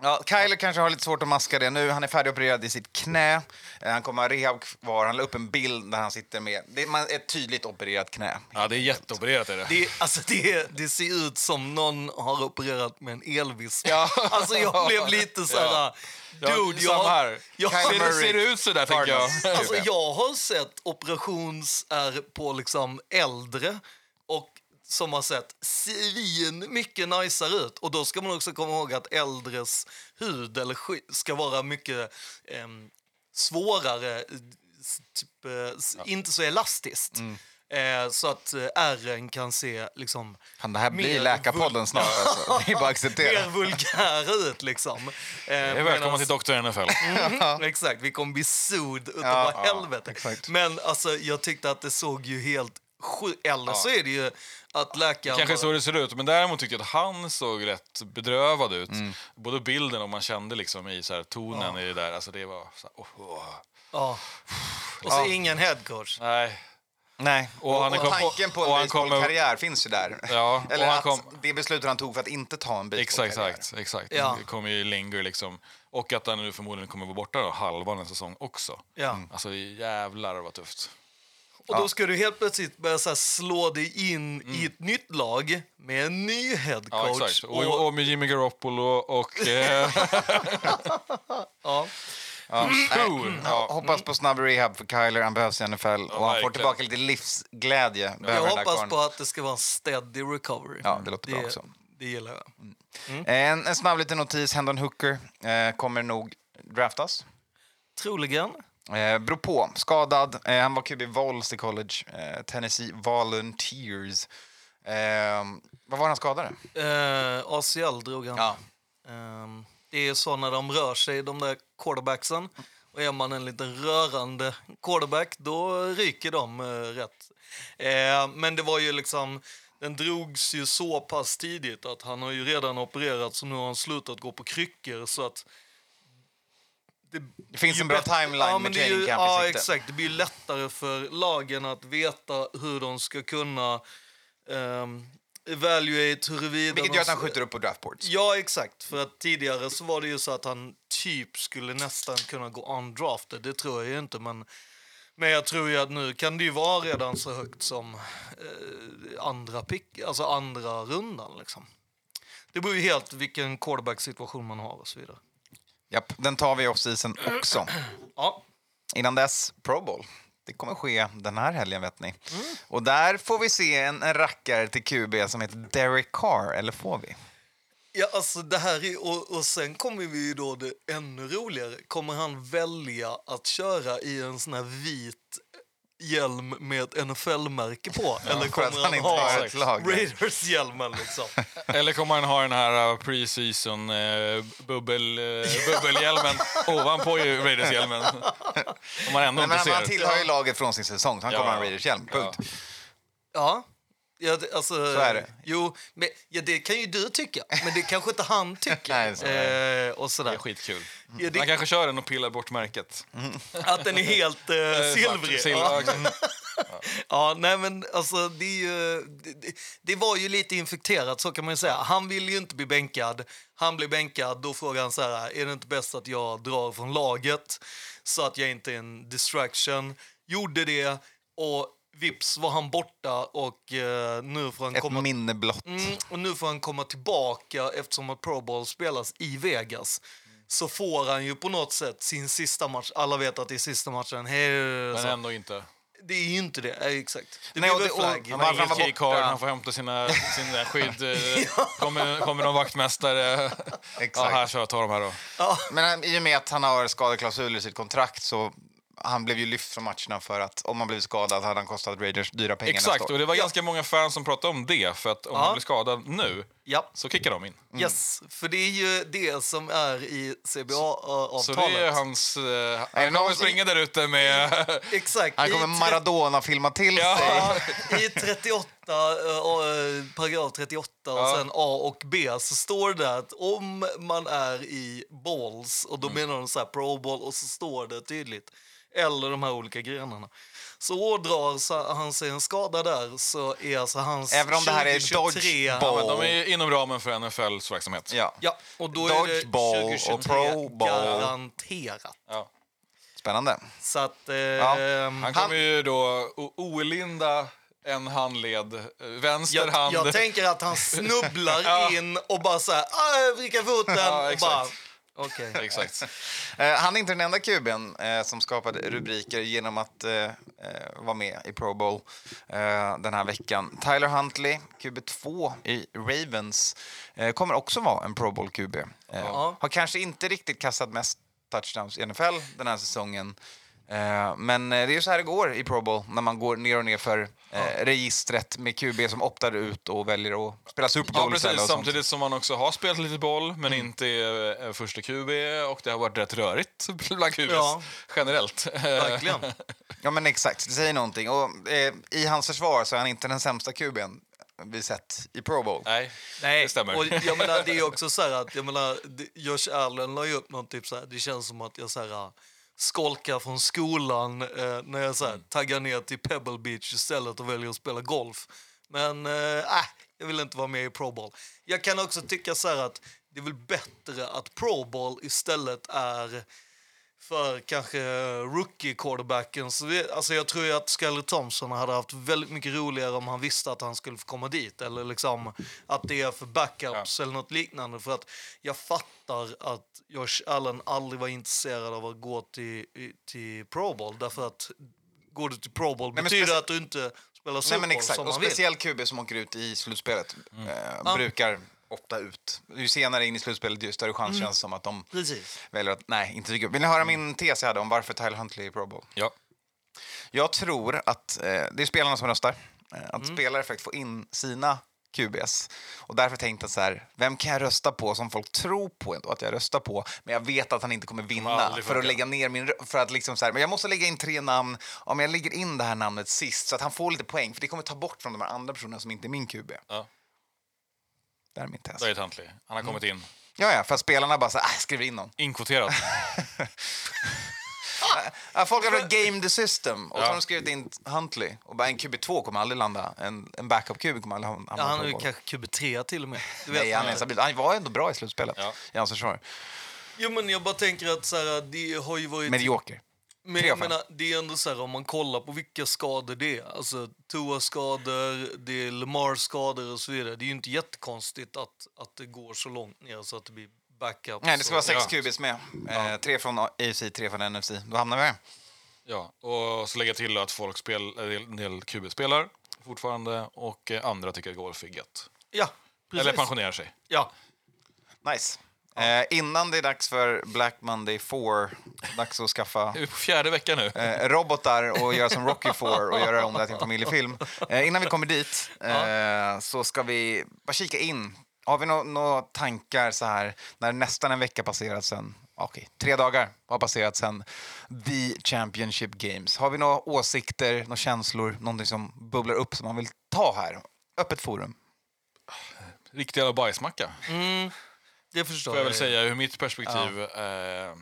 Ja, Kyler kanske har lite svårt att maska det nu. Han är färdigopererad i sitt knä. Eh, Han kommer ha rehab kvar. Han la upp en bild där han sitter med det är ett tydligt opererat knä. Ja, det är jätteopererat är det. Det, alltså det, det ser ut som någon har opererat med en elvisp. Ja. Alltså jag blev lite så här... Ja. Dude, ja, samma jag, här. jag, Kyler Ser, ser det ut så där, tänker jag? Alltså, jag har sett operationsär på liksom äldre som har sett svin mycket najsare ut. Och då ska man också komma ihåg att äldres hud eller sk- ska vara mycket svårare, eh, s- typ, eh, s- inte så elastiskt. Eh, så att eh, ärren kan se liksom det här blir Läkarpodden snart. Alltså. Det är bara acceptera. mer vulgära ut liksom. Eh, välkomna till Dr. NFL. Mm, exakt, vi kommer bli sued utav Ja, ja, helvete. exakt. Men alltså, jag tyckte att det såg ju helt. Eller så är det ju att läkaren... Kanske så det ser ut, men däremot tycker jag att han såg rätt bedrövad ut. Både bilden och man kände liksom i så här, tonen i det där. Alltså det var så här, oh, oh. Ja. Och så ingen headcoach. Nej. Nej, Och och, han är och kom- tanken på och en kommer- baseballkarriär finns ju där. Ja, Eller och han att kom- det beslutet han tog för att inte ta en Exakt, baseballkarriär. exakt. exakt. Ja. Det kommer ju linger liksom. Och att han nu förmodligen kommer vara borta då, halva den säsong också. Ja. Alltså jävlar vad tufft. Och då ska du helt plötsligt börja så slå dig in i ett nytt lag med en ny headcoach. exakt. Och, och med Jimmy Garoppolo och... Eh, ja. Ja, nej, True. ja, hoppas på snabb rehab för Kyler, han behövs i NFL. och han får tillbaka lite livsglädje. Jag behöver hoppas på att det ska vara en steady recovery. Ja, det låter bra också. Det gillar jag. En, en snabb liten notis, Hendon Hooker eh, kommer nog draftas. Troligen. Eh, beror på. Skadad. Eh, han var QB Vols i college. Eh, Tennessee Volunteers. Eh, vad var han skadade? Eh, ACL drog han. Ja. Ehm, det är så när de rör sig, de där quarterbacksen. Och är man en liten rörande quarterback, då ryker de eh, rätt. Eh, men det var ju liksom, den drogs ju så pass tidigt att han har ju redan opererat så nu har han slutat gå på kryckor så att Det finns ju en bra timeline ja, med det training ju, camp Ja, exakt. Det blir lättare för lagen att veta hur de ska kunna um, evaluate huruvida... Vilket gör att han skjuter upp på draftboards. Ja, exakt. För att tidigare så var det ju så att han typ skulle nästan kunna gå undrafted. Det tror jag ju inte, men... Men jag tror ju att nu kan det ju vara redan så högt som eh, andra pick, alltså andra rundan liksom. Det beror ju helt vilken quarterback-situation man har och så vidare. Japp, den tar vi off-season också. Ja, Innan dess, Pro Bowl. Det kommer ske den här helgen, vet ni. Mm. Och där får vi se en, en rackare till QB som heter Derek Carr, eller får vi? Ja, alltså det här är, och, och sen kommer vi ju då det ännu roligare. Kommer han välja att köra i en sån här vit hjälm med ett NFL-märke på? eller för att kommer han han, inte ha lag. Raiders-hjälmen liksom? eller kommer han ha den här uh, pre-season uh, bubbel, uh, bubbelhjälmen ovanpå ju Raiders-hjälmen? Om man ändå Men, men inte han ser. tillhör ju laget från sin säsong, så han Ja. kommer ha en Raiders-hjälm. Punkt. Ja. Ja, det, alltså, Så är det. Jo, men, ja, det kan ju du tycka, men det kanske inte han tycker. Nej, så är eh, och Det sådär. är skitkul. Ja, det, Han kanske kör den och pillar bort märket. Att den är helt eh, silvrig. Silver, Ja. exakt. Ja, nej men alltså det är ju... Det, det- var ju lite infekterat, så kan man ju säga. Han vill ju inte bli bänkad. Han blir bänkad, då frågar han så här, är det inte bäst att jag drar från laget så att jag inte är en distraction? Gjorde det och vips var han borta och eh, nu får han Ett komma... minne blott. Mm, och nu får han komma tillbaka eftersom att Pro Bowl spelas i Vegas. Så får han ju på något sätt sin sista match. Alla vet att det är sista matchen. Men ändå inte. Det är ju inte det. Ja, exakt. Det Nej, blir och väl flagg. Han har han keycard, borta? han får hämta sina, sina skydd. eh, kommer, kommer någon vaktmästare. Ja, Exakt. här, så ta de här då. Men han- i och med att han har skadeklausuler i sitt kontrakt så han blev ju lyft från matcherna för att om han blivit skadad hade han kostat Raiders dyra pengar Exakt, och det var ganska många fans som pratade om det. För att om Ja. han blir skadad nu, Ja, så kickar de in. yes. För det är ju det som är i CBA-avtalet. Så det är hans... Det han kommer någon- springa där ute med... Exakt. Han kommer tre- Maradona filma till Ja. sig. I 38, eh, eh, paragraf 38 och Ja. sen A och B så står det att om man är i balls, och då Mm. menar de så här pro ball, och så står det tydligt, eller de här olika grenarna. Så ådrar så- han sig en skada där så är alltså hans Även om det här är 2023 dodgeball. Ja, men de är inom ramen för NFLs verksamhet. Ja. Ja, och då är det Dodgeball och 2023 pro ball. garanterat. Ja. Spännande. Så att... Eh, Han kommer ju då olinda en handled, eh, vänster jag, hand. jag tänker att han snubblar Ja. in och bara så här, ah, vricka foten Ja, och exakt. bara... Okej. Exakt. Eh, han är inte den enda kuben eh, som skapade rubriker genom att eh, vara med i Pro Bowl den här veckan. Tyler Huntley, QB2 i Ravens, kommer också vara en Pro Bowl-QB. Har kanske inte riktigt kastat mest touchdowns i NFL den här säsongen. Eh, men eh, det är så här det går i Pro Bowl när man går ner och ner för eh, registret med QB som optar ut och väljer att spela Super Ja, Bowl istället. precis. och sånt. Samtidigt som man också har spelat lite boll, men inte är första QB och det har varit rätt rörigt bland QBs Ja. generellt. Verkligen. Ja, men exakt. Det säger någonting. Och, eh, I hans försvar så är han inte den sämsta kuben vi sett i Pro Bowl. Nej, Nej, det stämmer. och jag menar, det är också så här att, jag menar, Josh Allen la ju upp någon typ så här, det känns som att jag så här, skolkar från skolan eh, när jag så här, taggar ner till Pebble Beach istället och väljer att spela golf. Men eh, äh, jag vill inte vara med i Pro Bowl. Jag kan också tycka så här att det är väl bättre att Pro Bowl istället är för kanske rookie quarterbacken. Så vi, alltså jag tror att Skyler Thompson hade haft väldigt mycket roligare om han visste att han skulle få komma dit. Eller liksom att det är för backups eller något liknande. För att jag fattar att Josh Allen aldrig var intresserad av att gå till, till Pro Bowl. Därför att går du till Pro Bowl men betyder att du inte spelar Nej, men exakt. som Och man vill. speciell QB som åker ut i slutspelet Mm. eh, brukar ofta ut. Ju senare in i slutspelet, ju större chans Mm. känns som att de Precis. väljer att nej, inte dyka upp. Vill ni höra min tes jag hade om varför Tyler Huntley är i Pro Bowl? Ja. Jag tror att eh, det är spelarna som röstar. Eh, att Mm. spelare faktiskt får in sina QBs. Och därför tänkte jag så här, vem kan jag rösta på som folk tror på ändå att jag röstar på, men jag vet att han inte kommer vinna för att lägga ner min för att liksom så här, men jag måste lägga in tre namn. Om jag lägger in det här namnet sist så att han får lite poäng, för det kommer ta bort från de här andra personerna som inte är min QB. Ja. Det är min tes. Där är Huntley. Han har kommit in. Ja, ja, för att spelarna bara så här, äh, skriver in någon. Inkvoterad. Ja, folk har väl game the system och så har de skrivit in Huntley och bara en QB2 kommer aldrig landa. En, en backup-QB kommer aldrig hamna Ja, han är ju kanske QB3 till och med. Det vet Nej, han, är stabil. han var ändå bra i slutspelet Ja. i hans försvar. Jo, men jag bara tänker att så här, det har ju varit... Medioker. Men jag menar, det är ändå så här, om man kollar på vilka skador det är. Alltså Tua-skador, det är Lamar-skador och så vidare. Det är ju inte jättekonstigt att, att det går så långt ner så att det blir backup. Nej, det ska vara sex Ja. QBs med. Eh, tre från AFC, tre från NFC. Då hamnar vi här. Ja, och så lägga till att folk spel, en del QB spelar fortfarande och andra tycker att golf är gött. Ja, precis. Eller pensionerar sig. Ja. Nice. Eh, innan det är dags för Black Monday 4, dags att skaffa Vi är på fjärde veckan nu. eh, robotar och göra som Rocky 4 och göra om det här till en familjefilm. Eh, innan vi kommer dit eh, så ska vi bara kika in. Har vi några nå tankar så här när nästan en vecka passerat sen? Okej, tre dagar har passerat sen The Championship Games. Har vi några åsikter, några känslor, någonting som bubblar upp som man vill ta här? Öppet forum. Riktig jävla bajsmacka, Mm, det förstår får jag väl säga ur mitt perspektiv. Eh,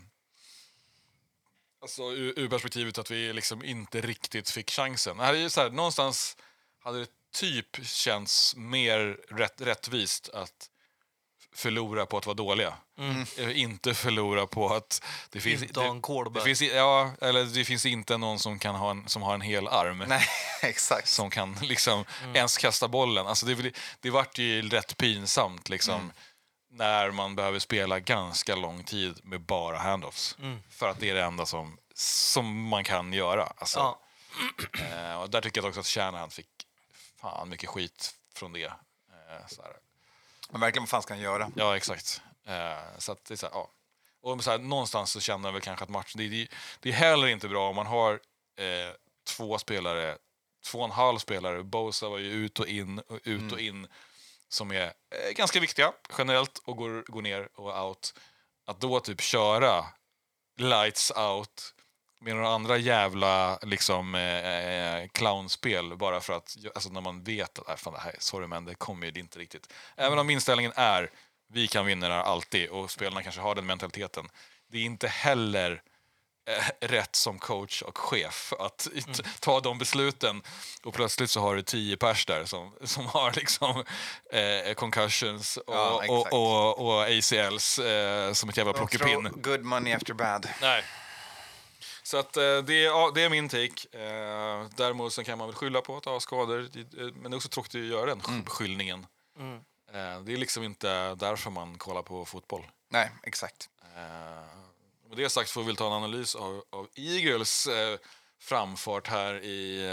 alltså ur, ur perspektivet att vi liksom inte riktigt fick chansen. Det här är ju så här, någonstans hade det typ känts mer rätt, rättvist att förlora på att vara dåliga. Eh, Inte förlora på att det finns... Inte ha en det, finns, ja, eller det finns inte någon som, kan ha en, som har en hel arm. Nej, exakt. som kan liksom Mm. ens kasta bollen. Alltså det, det vart ju rätt pinsamt liksom, Mm. När man behöver spela ganska lång tid med bara handoffs. Mm. För att det är det enda som, som man kan göra. Alltså, Ja. eh, och där tycker jag också att Shanahan fick fan mycket skit från det. Eh, så här. Men verkligen, vad fan ska han göra? Ja, exakt. Eh, så att det är så här, ja. Och så här, någonstans så känner jag väl kanske att matchen... Det, det, det är heller inte bra om man har eh, två spelare, två och en halv spelare. Bosa var ju ut och in och ut och in som är eh, ganska viktiga generellt och går, går ner och out. Att då typ köra lights out med några andra jävla liksom, eh, eh clownspel bara för att, alltså när man vet att, äh, fan, det här, sorry men det kommer ju inte riktigt. Även om inställningen är, vi kan vinna det här alltid och spelarna kanske har den mentaliteten. Det är inte heller rätt som coach och chef att t- ta de besluten och plötsligt så har du tio pers där som, som har liksom eh, concussions och, Ja, och, och, och ACLs eh, som ett jävla plockepinn. Good money after bad. Nej. Så att, eh, det, är, ja, det är min take. Eh, däremot så kan man väl skylla på att ha skador. Eh, Men det är också tråkigt att göra den Mm. beskyllningen. Eh, det är liksom inte därför man kollar på fotboll. Nej, exakt. Med det sagt får vi ta en analys av, av Eagles eh, framfart här i,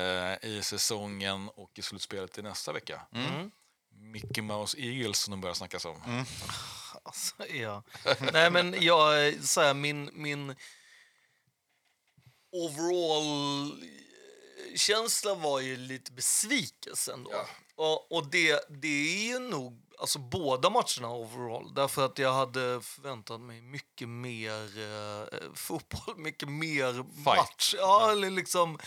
eh, i säsongen och i slutspelet i nästa vecka. Mm. Mickey Mouse Eagles som de börjar snackas om. Mm. Alltså, ja. Nej, men jag, eh, så här, min, min overall eh, känsla var ju lite besvikelse ändå. Och, och det, det är ju nog alltså, båda matcherna overall. Därför att jag hade förväntat mig mycket mer eh, fotboll, mycket mer match. Ja, eller liksom,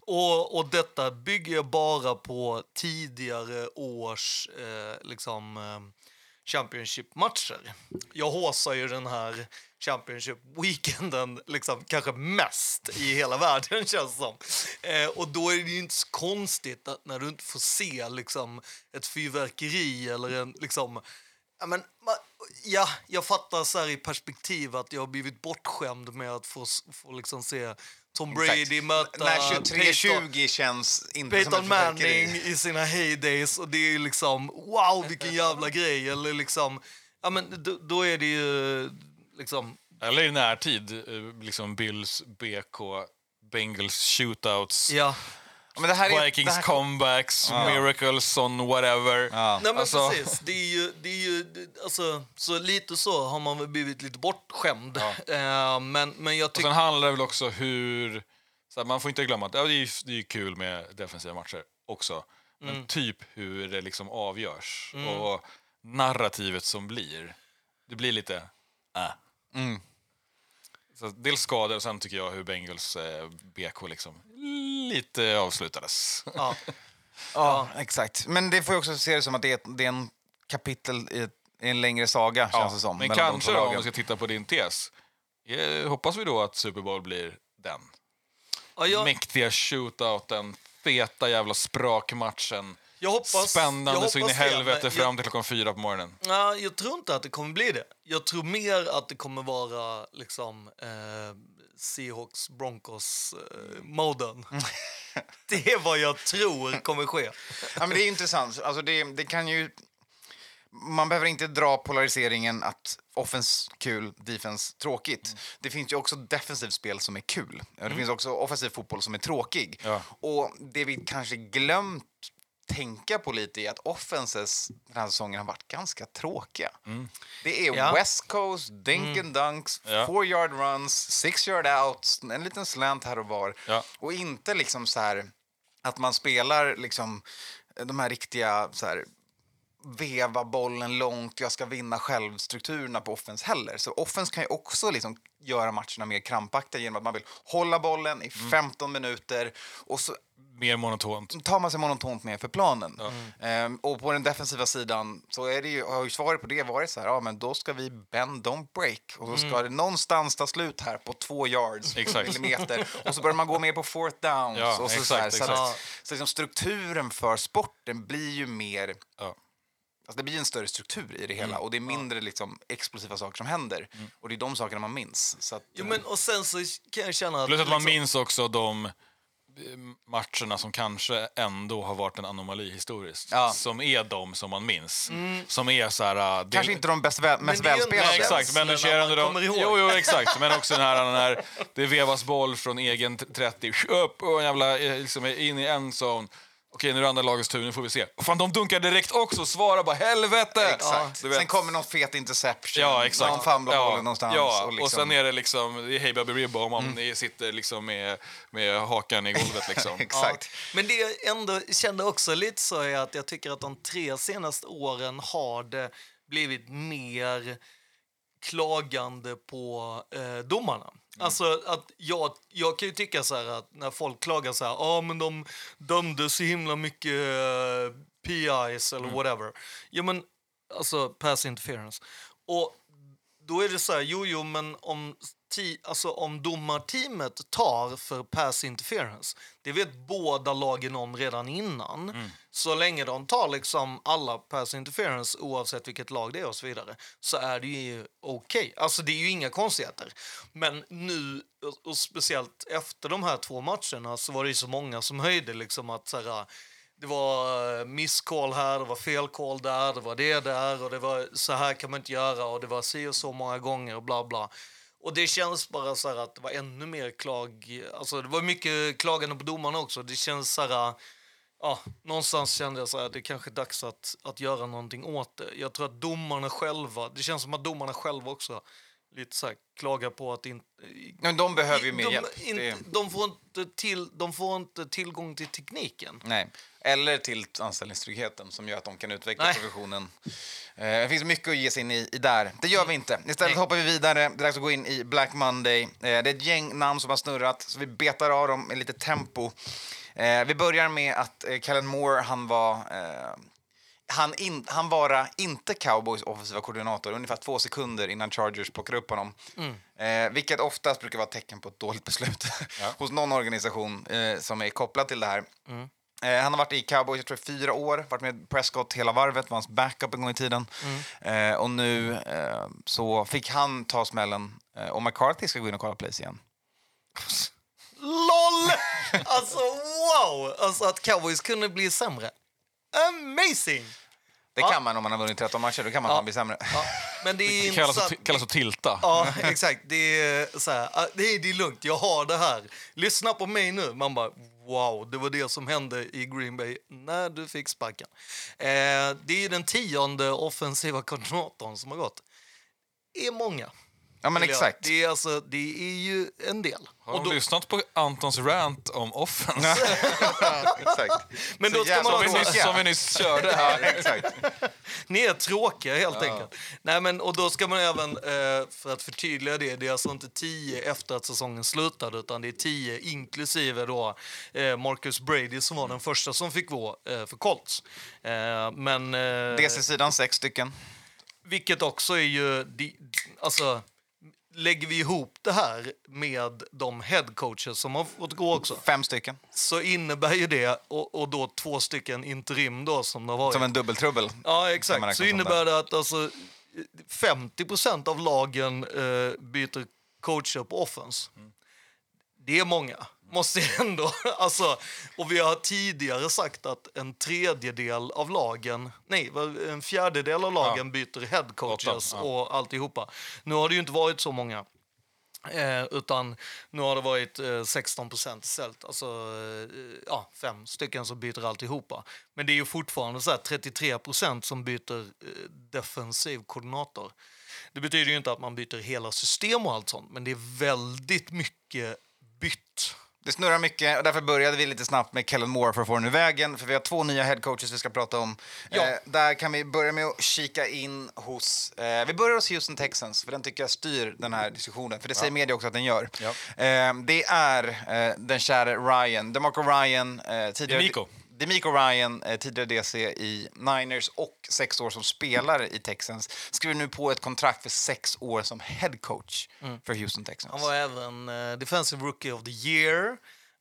och, och detta bygger jag bara på tidigare års eh, liksom, eh, Championship-matcher. Jag håsar ju den här Championship-weekenden liksom, kanske mest i hela världen, känns det som. Eh, och då är det ju inte så konstigt att när du inte får se liksom, ett fyrverkeri eller en... Liksom, ja, men, ja, jag fattar så här i perspektiv att jag har blivit bortskämd med att få, få liksom se Tom Brady Exakt. möta När Peyton- 23-20 känns inte Peyton som. Manning i sina heydays och det är liksom wow vilken jävla grej eller liksom ja men då, då är det ju liksom Eller i närtid, eh, liksom Bills, BK, Bengals shootouts, ja Ja, Men det här är, Vikings det här, comebacks, miracles on whatever. Ja. Nej men Alltså- precis, det är ju, det är ju det- alltså, så lite så har man väl blivit lite bortskämd. Eh, men, men jag Och tycker... sen handlar det väl också hur... Så här, man får inte glömma att ja, det, är, det är kul med defensiva matcher också. Men Mm. typ hur det liksom avgörs och narrativet som blir. Det blir lite... Äh. Mm. Så dels skador och sen tycker jag hur Bengals eh, BK liksom lite avslutades. Ja. Ja, exakt. Men det får ju också se det som att det är, det är en kapitel i, ett, i en längre saga, känns det som. men kanske då, om vi ska titta på din tes. Eh, hoppas vi då att Super Bowl blir den. Ja, jag, Mäktiga shootouten, feta jävla sprakmatchen. Jag hoppas, Spännande jag så in i hoppas det, helvete men fram till klockan fyra på morgonen. Ja, jag tror inte att det kommer bli det. Jag tror mer att det kommer vara liksom eh, Seahawks Broncos eh, moden. det är vad jag tror kommer ske. Ja, men det är intressant. Alltså det, det kan ju... Man behöver inte dra polariseringen att offens kul, defense tråkigt. Mm. Det finns ju också defensivt spel som är kul. Det finns också offensiv fotboll som är tråkig. Ja. Och det vi kanske glömt tänka på lite är att offenses den här säsongen har varit ganska tråkiga. Det är Ja. West Coast, dink and dunks, Ja. four yard runs, six yard outs, en liten slant här och var. Ja. Och inte liksom så här att man spelar liksom de här riktiga så här veva bollen långt, jag ska vinna självstrukturerna på offense heller. Så offense kan ju också liksom göra matcherna mer krampaktiga genom att man vill hålla bollen i 15 minuter och så Mer monotont. tar man sig monotont med för planen. Ehm, och på den defensiva sidan så är det ju, har ju svaret på det varit så här, ja men då ska vi bend, don't break. Och så ska det någonstans ta slut här på två yards, Exakt. millimeter. Och så börjar man gå mer på fourth downs. Ja, och så, exakt, så, här, så, exakt. att, så liksom strukturen för sporten blir ju mer Ja. Alltså det blir en större struktur i det hela och det är mindre liksom, explosiva saker som händer. Och det är de sakerna man minns. Så att, Jo, men, och sen så kan jag känna att... Plus att man liksom- minns också de eh, matcherna som kanske ändå har varit en anomali historiskt. Ja. Som är de som man minns. Som är så här... äh, det- Kanske inte de bäst väl, mest ändå- Nej, välspelade. exakt, men du Känslorna ser man ändå de... Jo, jo, exakt. Men också den här när det vevas boll från egen t- 30, upp och en jävla, eh, liksom, in i en zone. Okej, nu är det andra lagets tur, nu får vi se. Och fan, de dunkar direkt också, svara bara helvete! Exakt. Vet. Sen kommer någon fet interception, Ja, exakt. någon fumblar ja, bollen någonstans. Ja, och, liksom- sen är det liksom, det är Hey Baby Ribba om man Mm. sitter liksom med, med hakan i golvet liksom. Exakt. Ja. Men det jag ändå kände också lite så är att jag tycker att de tre senaste åren har det blivit mer klagande på eh, domarna. Alltså att jag, jag kan ju tycka så här att när folk klagar så här, ah, men de dömde så himla mycket eh, PIs eller whatever. Ja men, alltså pass interference. Och då är det så här, jo, jo, men om, ti, alltså, om domarteamet tar för pass interference, det vet båda lagen om redan innan. Så länge de tar liksom alla pass interference, oavsett vilket lag det är och så vidare, så är det ju okej. Alltså det är ju inga konstigheter. Men nu, och- speciellt efter de här två matcherna, så var det ju så många som höjde liksom att så här, det var eh, misscall här, det var felcall där, det var det där och det var så här kan man inte göra och det var si och så många gånger och bla bla. Och det känns bara så här att det var ännu mer klag, alltså det var mycket klagande på domarna också. Det känns så här, ja, någonstans kände jag så här att det kanske är dags att, att göra någonting åt det. Jag tror att domarna själva, det känns som att domarna själva också lite så här klagar på att inte... Men de behöver ju mer de, hjälp. Inte, Det- de, får inte till, de får inte tillgång till tekniken. Nej. Eller till anställningstryggheten som gör att de kan utveckla Nej. professionen. Eh, det finns mycket att ge sig in i, i där. Det gör vi inte. Istället Nej. hoppar vi vidare. Det är dags att gå in i Black Monday. Eh, det är ett gäng namn som har snurrat, så vi betar av dem med lite tempo. Eh, vi börjar med att eh, Kellen Moore, han var eh, han, in, han vara inte Cowboys offensiva koordinator ungefär två sekunder innan Chargers plockar upp honom. Eh, vilket oftast brukar vara ett tecken på ett dåligt beslut hos någon organisation eh, som är kopplad till det här. Eh, han har varit i Cowboys jag tror, i fyra år, varit med Prescott hela varvet, var hans backup en gång i tiden. Eh, och nu eh, så fick han ta smällen eh, och McCarthy ska gå in och kolla place igen. LOL! Alltså wow! Alltså att cowboys kunde bli sämre. Amazing! Det Ja. kan man om man har vunnit 13 matcher, då kan man Ja. bli sämre. Ja, men det är Det kallas, att, kallas att tilta. Ja, exakt. Det är, så här, ah, det, är, det är lugnt, jag har det här. Lyssna på mig nu. Man bara, wow, det var det som hände i Green Bay när du fick sparken. Eh, det är den tionde offensiva koordinatorn som har gått. Det är många. Ja, men exakt. Det är, alltså, det är ju en del. Har Och då- lyssnat på Antons rant om offense? exakt. Men då ska man Som vi också- nyss, som vi nyss körde här. exakt. Ni är tråkiga helt enkelt. Nej, men, och då ska man även, eh, för att förtydliga det, det är alltså inte tio efter att säsongen slutade utan det är tio inklusive då eh, Marcus Brady som var den första som fick gå eh, för Colts. Men, DC-sidan sex stycken. vilket också är ju, alltså lägger vi ihop det här med de headcoaches som har fått gå också Fem stycken. så innebär ju det, och, och då två stycken interim då som det har varit. Som en dubbeltrubbel. Ja, exakt. Så innebär det att alltså, 50 procent av lagen eh, byter coacher på offense. Det är många, måste jag ändå... Alltså, och vi har tidigare sagt att en tredjedel av lagen, nej, en fjärdedel av lagen byter head coaches Åtta, ja. och alltihopa. Nu har det ju inte varit så många. Eh, utan nu har det varit eh, 16 procent istället. Alltså eh, ja, fem stycken som byter alltihopa. Men det är ju fortfarande så här 33 procent som byter eh, defensiv koordinator. Det betyder ju inte att man byter hela system och allt sånt, men det är väldigt mycket bytt. Det snurrar mycket och därför började vi lite snabbt med Kellen Moore för att få den ur vägen. För vi har två nya headcoaches vi ska prata om. Ja. Eh, där kan vi börja med att kika in hos... Eh, vi börjar hos Houston Texans, för den tycker jag styr den här diskussionen. För det säger media också att den gör. Ja. Eh, det är eh, den käre Ryan, DeMarco Ryan, eh, tidigare... DeMeco. DeMeco Ryan, eh, tidigare DC i Niners och sex år som spelare i Texans, skriver nu på ett kontrakt för sex år som headcoach för Houston Texans. Han var även eh, Defensive Rookie of the Year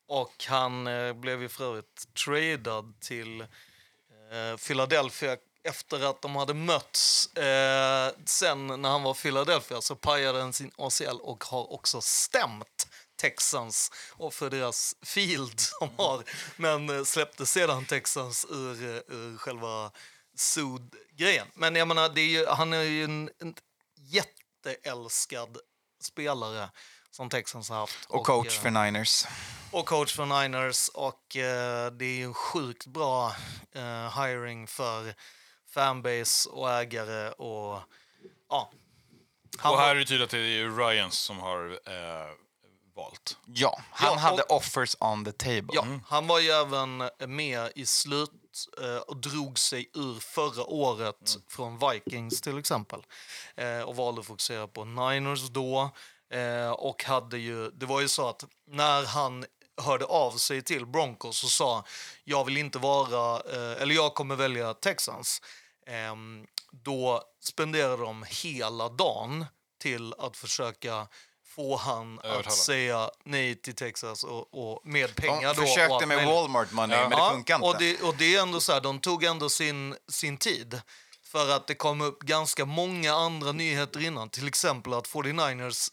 och han eh, blev ju för övrigt tradad till eh, Philadelphia efter att de hade mötts. Eh, sen när han var i Philadelphia så pajade han sin ACL och har också stämt Texans och för deras field som har, men eh, släppte sedan Texans ur, eh, ur själva sued-grejen. Men jag menar, det är ju, han är ju en, en jätteälskad spelare som Texans har haft. och coach eh, för Niners. och coach för Niners. Och eh, det är ju en sjukt bra eh, hiring för fanbase och ägare. Och ja. Han Och här är det tydligt att det är Ryans som har eh, valt. Ja, han Ja, och- hade offers on the table. Ja, han var ju även med i slut eh, och drog sig ur förra året från Vikings till exempel. Eh, och valde att fokusera på Niners då. Eh, och hade ju, det var ju så att när han hörde av sig till Broncos och sa jag vill inte vara, eh, eller jag kommer välja Texans. Ehm, då spenderade de hela dagen till att försöka få han Övertala. att säga nej till Texas och, och med pengar De då. försökte allt med. Walmart money, men det Ja, funkar inte. Och det, och det är ändå så här, de tog ändå sin, sin tid. För att det kom upp ganska många andra nyheter innan. Till exempel att 49ers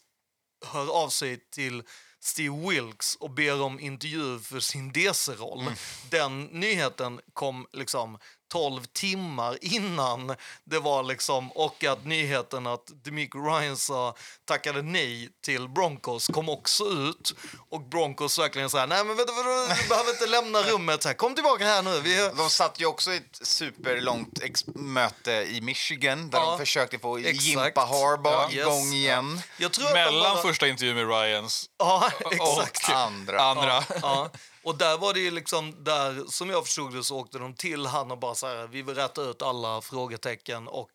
hör av sig till Steve Wilkes och ber om intervju för sin DC-roll. Mm. Den nyheten kom liksom 12 timmar innan det var liksom och att nyheten att Demico Ryan sa tackade nej till Broncos kom också ut och Broncos verkligen så här nej men vänta, vänta, du behöver inte lämna rummet så här kom tillbaka här nu vi De satt ju också i ett superlångt ex- möte i Michigan där Ja, de försökte få exakt. Jimpa Harbaugh Ja, yes. igång igen. jag tror att de Mellan bara- första intervjun med Ryans Ja. Och andra. andra. Ja, Och där var det ju liksom, där som jag förstod det så åkte de till han och bara så här, vi vill rätta ut alla frågetecken och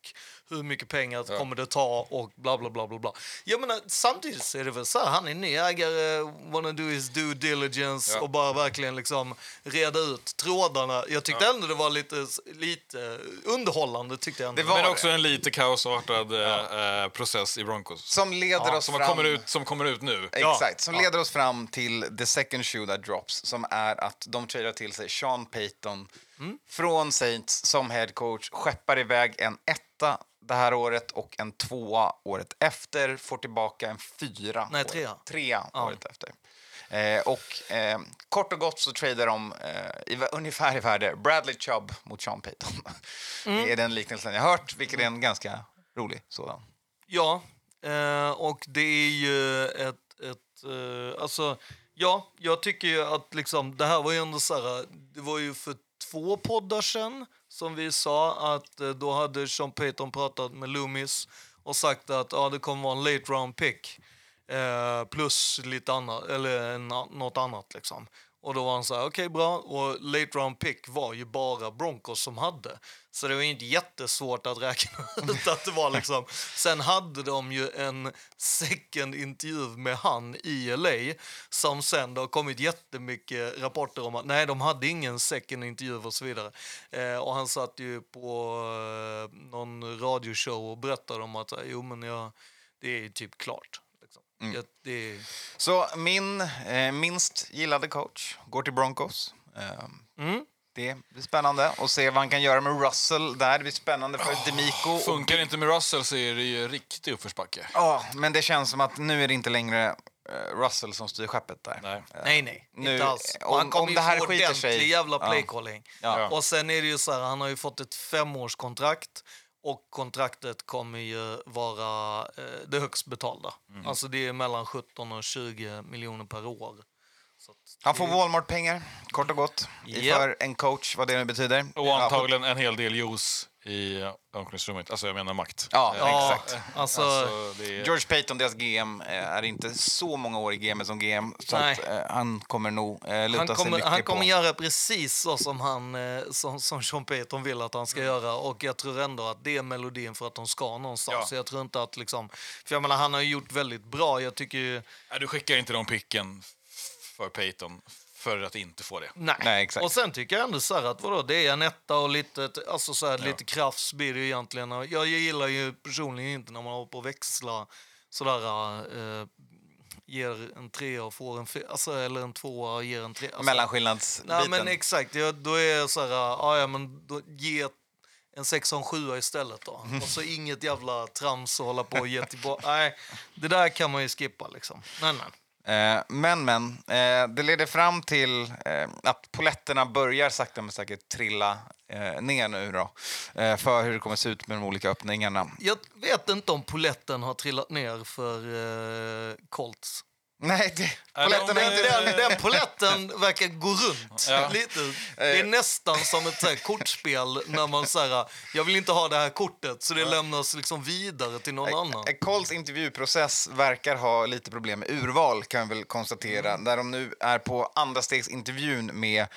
hur mycket pengar kommer det ta och bla bla bla bla bla. Jag menar, samtidigt är det väl så här, han är ny ägare, wanna do his due diligence Ja. och bara verkligen liksom reda ut trådarna. Jag tyckte ändå det var lite, lite underhållande tyckte jag ändå. Det var- Men också en lite kaosartad eh, eh, process i Broncos. Som leder oss Som fram... kommer, ut, som kommer ut nu. Exakt, som leder oss fram till the second shoe that drops som är att de tradar till sig Sean Payton från Saints som head coach, skeppar iväg en etta det här året och en tvåa året efter, får tillbaka en fyra. Nej, året- trea. Trea Ja. året efter. Eh, och eh, kort och gott så tradar de eh, i, ungefär i värde Bradley Chubb mot Sean Payton. Det är den liknelsen jag hört, vilket är en ganska rolig sådan. Ja, eh, och det är ju ett... ett eh, alltså, ja, jag tycker ju att liksom, det här var ju ändå så här... Det var ju för två poddar sedan som vi sa att eh, då hade Sean Payton pratat med Loomis och sagt att ja, det kommer vara en late round pick eh, plus lite annat, eller något annat liksom. Och då var han så här, okej bra. Och late round pick var ju bara Broncos som hade. Så det var inte jättesvårt att räkna ut att det var liksom. Sen hade de ju en second intervju med han i LA som sen det har kommit jättemycket rapporter om att nej, de hade ingen second intervju och så vidare. Eh, och han satt ju på eh, någon radioshow och berättade om att jo, men jag, det är typ klart. Liksom. Jag, det Så min eh, minst gillade coach går till Broncos. Eh, Mm. Det blir spännande att se vad han kan göra med Russell där. Det blir spännande för Demico. och- Funkar det inte med Russell så är det ju riktig uppförsbacke. Ja, men det känns som att nu är det inte längre eh, Russell som styr skeppet där. Nej. Nej, nej. Nu, inte alls. om- han kommer om det här få ordentlig sig- jävla Ja. playcalling. Ja. Och sen är det ju så här, han har ju fått ett femårskontrakt och kontraktet kommer ju vara eh, det högst betalda. Mm. Alltså det är mellan 17 och 20 miljoner per år. Så att Han får Walmart-pengar, kort och gott, i Japp. för en coach, vad det nu betyder. Och antagligen en hel del juice i eh, omklädningsrummet. Alltså jag menar makt. Ja, Ja, exakt. alltså, Alltså, det är... George Payton, deras GM, eh, är inte så många år i GM som GM. Så att, eh, han kommer nog eh, luta han sig kommer, mycket han kommer på... göra precis så som, han, eh, som, som Sean Payton vill att han ska göra. Och jag tror ändå att det är melodin för att de ska någonstans. Ja. Så jag tror inte att liksom... För jag menar, han har ju gjort väldigt bra. Jag tycker ju... Nej, du skickar inte de picken för Peyton för att inte få det. Nej. Nej, exakt. Och sen tycker jag ändå så här att vadå, det är en etta och lite, alltså så här, lite krafts blir det ju egentligen. Och Jag gillar ju personligen inte när man håller på att växla sådär, eh, ger en trea och får en fe- alltså, eller en tvåa och ger en trea. Alltså, Mellanskillnadsbiten. Nej men exakt, ja, då är jag så här, ja, ja men då ge en sexa och en sjua istället då. Och så inget jävla trams och hålla på och ge tillbaka. Nej, det där kan man ju skippa liksom. Nej, nej. Eh, men, men. Eh, det leder fram till eh, att poletterna börjar sakta men säkert trilla ner nu då. För hur det kommer se ut med de olika öppningarna. Jag vet inte om poletten har trillat ner för eh, Colts. Nej, det, de- poletterna är inte... Den, den poletten verkar gå runt Ja. lite. Det är nästan som ett så här, kortspel när man säger jag vill inte ha det här kortet så det lämnas liksom vidare till någon annan. Eh, Colts intervjuprocess verkar ha lite problem med urval kan vi väl konstatera. Mm. Där de nu är på andra stegsintervjun med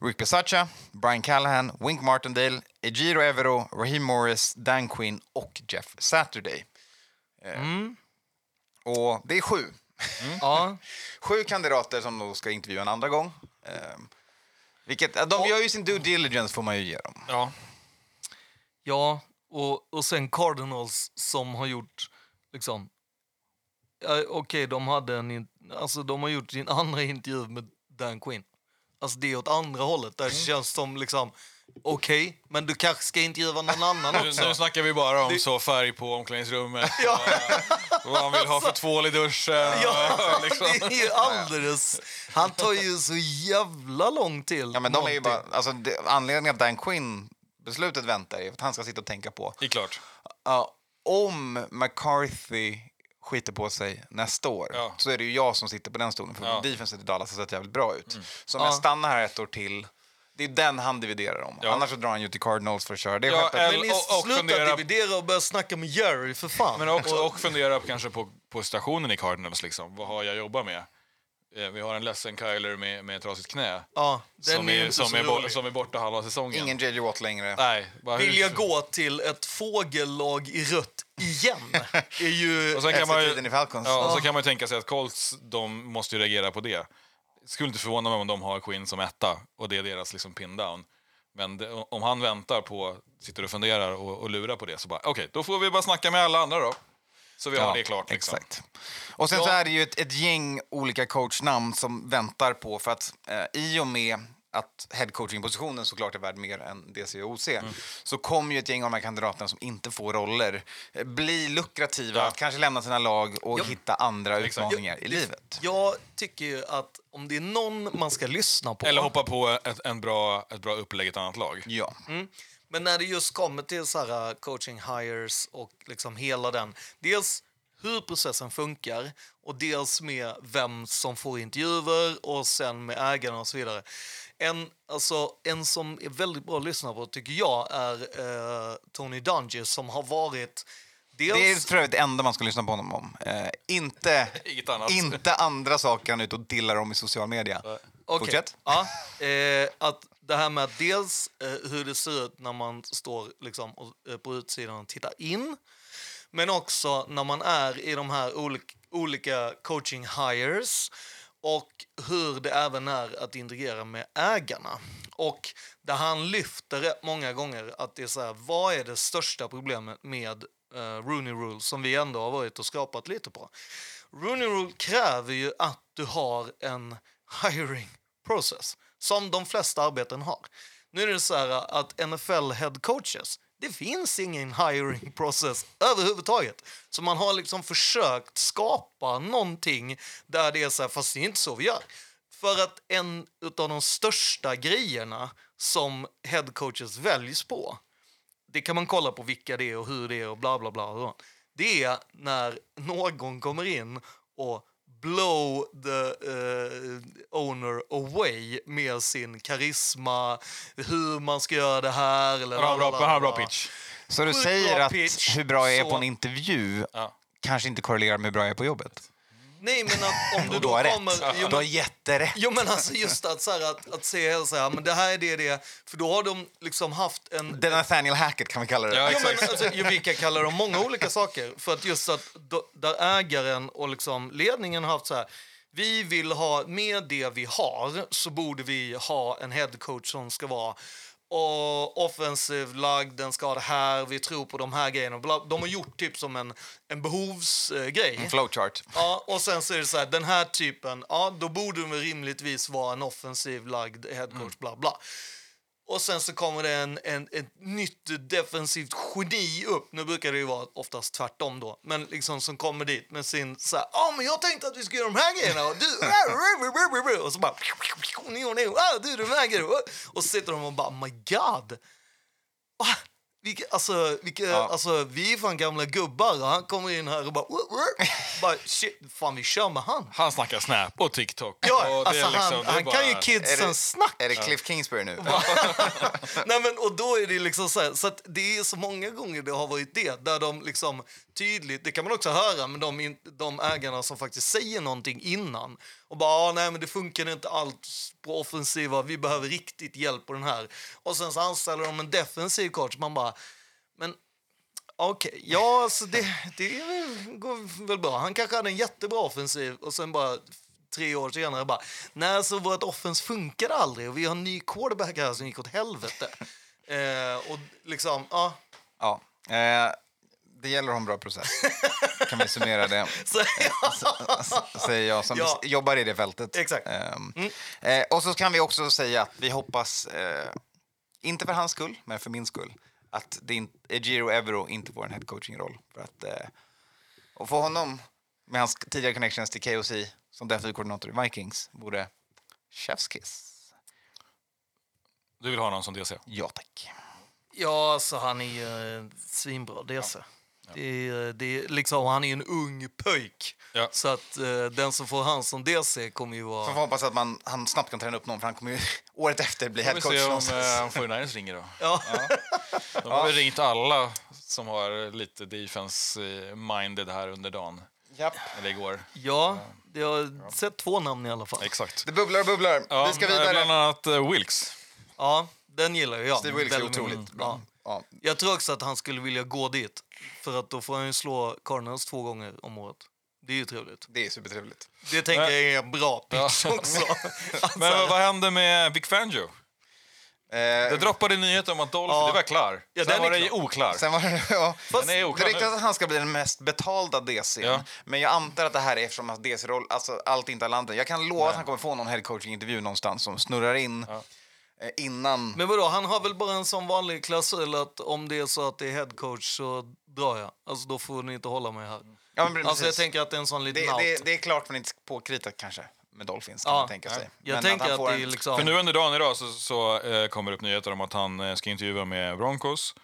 Rick Bisaccia, Brian Callahan, Wink Martindale, Ejiro Evero, Raheem Morris, Dan Quinn och Jeff Saturday. Eh, Mm. Och det är sju. Ja. Sju kandidater som då ska intervjua en andra gång. Eh, vilket, de gör ju sin due diligence får man ju ge dem. Ja. Ja, och, och sen Cardinals som har gjort liksom... Ja, Okej, de hade en... in- Alltså de har gjort sin andra intervju med Dan Quinn. Alltså det är åt andra hållet. Där känns som liksom... Okej, men du kanske ska intervjua någon annan Nu, också. nu snackar vi bara om så färg på omklädningsrummet. Ja. och Vad han vill ha för tvål i duschen. Ja, liksom. det är ju alldeles... Han tar ju så jävla lång till. Ja, men de är bara, alltså, det, anledningen att Dan Quinn beslutet väntar är att han ska sitta och tänka på Det är klart. Ja, om McCarthy skiter på sig nästa år Ja. så är det ju jag som sitter på den stolen. För Ja. defenset i Dallas har sett jävligt bra ut. Så om Ja. jag stannar här ett år till, det är den han dividerar om. Ja. Annars så drar han ju till Cardinals för att köra det Ja, skeppet. Men och- och sluta fundera- dividera och börja snacka med Jerry för fan. Men också och fundera på, kanske på, på stationen i Cardinals. Liksom. Vad har jag jobbat med? Eh, Vi har en ledsen Kyler med, med trasigt knä. Ja, den Som är är, som, är, bo- rolig. som är borta halva säsongen. Ingen JJ Watt längre. Nej, bara Vill jag gå till ett fågellag i rött igen? är ju... Och sen kan man ju, tiden i Falcons. ja, och så kan man ju tänka sig att Colts de måste ju reagera på det. Skulle inte förvåna mig om de har Quinn som etta och det är deras liksom pin down. Men det, om han väntar på, sitter och funderar och, och lurar på det så bara okej, då får vi bara snacka med alla andra då. Så vi har det klart. Liksom. Exakt. Och sen Ja. så är det ju ett, ett gäng olika coachnamn som väntar på för att eh, i och med att headcoaching-positionen såklart är värd mer än DC och OC Mm. så kommer ju ett gäng av de här kandidaterna som inte får roller eh, bli lukrativa, Ja. att kanske lämna sina lag och Ja. hitta andra utmaningar i livet. Jag tycker ju att om det är någon man ska lyssna på... Eller hoppa på ett, en bra, ett bra upplägg i ett annat lag. Ja. Mm. Men när det just kommer till så här uh, coaching hires och liksom hela den, dels hur processen funkar och dels med vem som får intervjuer och sen med ägarna och så vidare. En, alltså, en som är väldigt bra att lyssna på tycker jag är eh, Tony Dungy som har varit dels... Det är för övrigt det enda man ska lyssna på honom om. Eh, inte, Inget annat. inte andra saker han är ute och dillar om i social media. Okej. Fortsätt. Ja, eh, att det här med dels eh, hur det ser ut när man står liksom, och, eh, på utsidan och tittar in. Men också när man är i de här olika, olika coaching hires och hur det även är att integrera med ägarna. Och där han lyfter rätt många gånger att det är så här, vad är det största problemet med eh, Rooney Rule som vi ändå har varit och skapat lite på? Rooney Rule kräver ju att du har en hiring process som de flesta arbeten har. Nu är det så här att NFL head coaches, det finns ingen hiring process överhuvudtaget. Så man har liksom försökt skapa någonting där det är så här, fast det är inte så vi gör. För att en av de största grejerna som headcoaches väljs på det kan man kolla på vilka det är och hur det är och bla bla. bla. Det är när någon kommer in och blow the eh, owner away med sin karisma, hur man ska göra det här. Eller Han har bra, bra bla. pitch. Så du Sjukt säger bra att pitch. hur bra jag är Så- på en intervju Ja. kanske inte korrelerar med hur bra jag är på jobbet? Nej, men att om du Och då du har kommer... rätt. Jo, Du har men, jätterätt. jo, men alltså just att, så här, att, att se så här, men det här är det, det. För då har de liksom haft en... The Nathaniel Hackett kan vi kalla det. Ja, Jo, men, alltså, jo, vi kan kalla dem många olika saker. För att just att då, där ägaren och liksom ledningen har haft så här. Vi vill ha, med det vi har så borde vi ha en headcoach som ska vara och offensiv lagd, den ska ha det här, vi tror på de här grejerna. De har gjort typ som en, en behovsgrej. En flowchart. Ja, och sen så är det så här, den här typen, ja då borde väl rimligtvis vara en offensiv lagd headcoach, bla bla. Och sen så kommer det en, en, ett nytt defensivt geni upp. Nu brukar det ju vara oftast tvärtom då. Men liksom som kommer dit med sin så här, ja men jag tänkte att vi skulle göra de här grejerna och du, och så bara, ah, du de här grejerna. Och så sitter de och bara, oh my god. Vilka, alltså, vilka, Ja. alltså, vi är fan gamla gubbar och han kommer in här och bara... bara shit, fan vi kör med han. Han snackar Snap och TikTok. Ja, och det är alltså, han, liksom- det är han bara- kan ju Är kidsen det- snack. Är det Cliff Kingsbury nu? Nej, men, och då är det liksom så här, så att det är så många gånger det har varit det, där de liksom tydligt, det kan man också höra med de, de ägarna som faktiskt säger någonting innan och bara, ah, nej men det funkar inte alls på offensiva, vi behöver riktigt hjälp på den här. Och sen så anställer de en defensiv coach, man bara, men Okej, ja, alltså det, det går väl bra. Han kanske hade en jättebra offensiv och sen bara tre år senare bara, nej, så vårt offens funkade aldrig och vi har en ny quarterback här som gick åt helvete. Eh, och liksom, ja. Ja. Eh, det gäller att ha en bra process. Kan vi summera det? Så, Säger jag som Ja. jobbar i det fältet. Exakt. Ehm, eh, och så kan vi också säga att vi hoppas, eh, inte för hans skull, men för min skull, att det in, Evero inte får en headcoaching-roll. För att, eh, och för honom, med hans tidigare connections till KOC som defensiv koordinator i Vikings, vore chefskiss. Du vill ha någon som DC? Ja, tack. ja, alltså han är ju eh, svinbra DC. Det är, det är liksom, han är en ung pöjk. Ja. Så att eh, den som får han som DC kommer ju vara... får man hoppas att man, han snabbt kan träna upp någon, för han kommer ju året efter bli Vi headcoach får se om någonstans. uh, 49ers ringer då. Ja. De har väl ringt alla som har lite defense-minded här under dagen. Japp. Eller igår. Ja, jag har sett två namn i alla fall. Exakt. Det bubblar och bubblar. Ja, Vi ska eh, vidare. Bland annat eh, Wilkes. Ja, den gillar jag. Steve Wilkes är väldigt otroligt mycket. bra. Ja. Ja. Jag tror också att han skulle vilja gå dit. För att då får han ju slå Cardinals två gånger om året. Det är ju trevligt. Det är supertrevligt. Det tänker jag är en bra pitch också. Alltså, Men vad, hände med Vic Fangio? Det Eh, droppade nyheter om att Dolph Ja. det var klar. Ja, Sen var det klar. oklar. sen var det, ja. Den är Det oklar ryktas nu. att han ska bli den mest betalda DCn. Ja. Men jag antar att det här är eftersom att DC-roll, alltså allt inte alla andra. Jag kan lova att han kommer få någon head coaching-intervju någonstans som snurrar in Ja. Eh, innan. Men vadå, han har väl bara en sån vanlig klausul att om det är så att det är headcoach så drar jag. Alltså då får ni inte hålla mig här. Ja, men Alltså jag tänker att det är en sån liten det, out. det, det är klart men inte påkritat kanske med Dolphins kan Ja. man tänka sig. jag Men tänker att, får det är liksom... För nu under dagen idag så, så eh, kommer det upp nyheter om att han eh, ska intervjua med Broncos.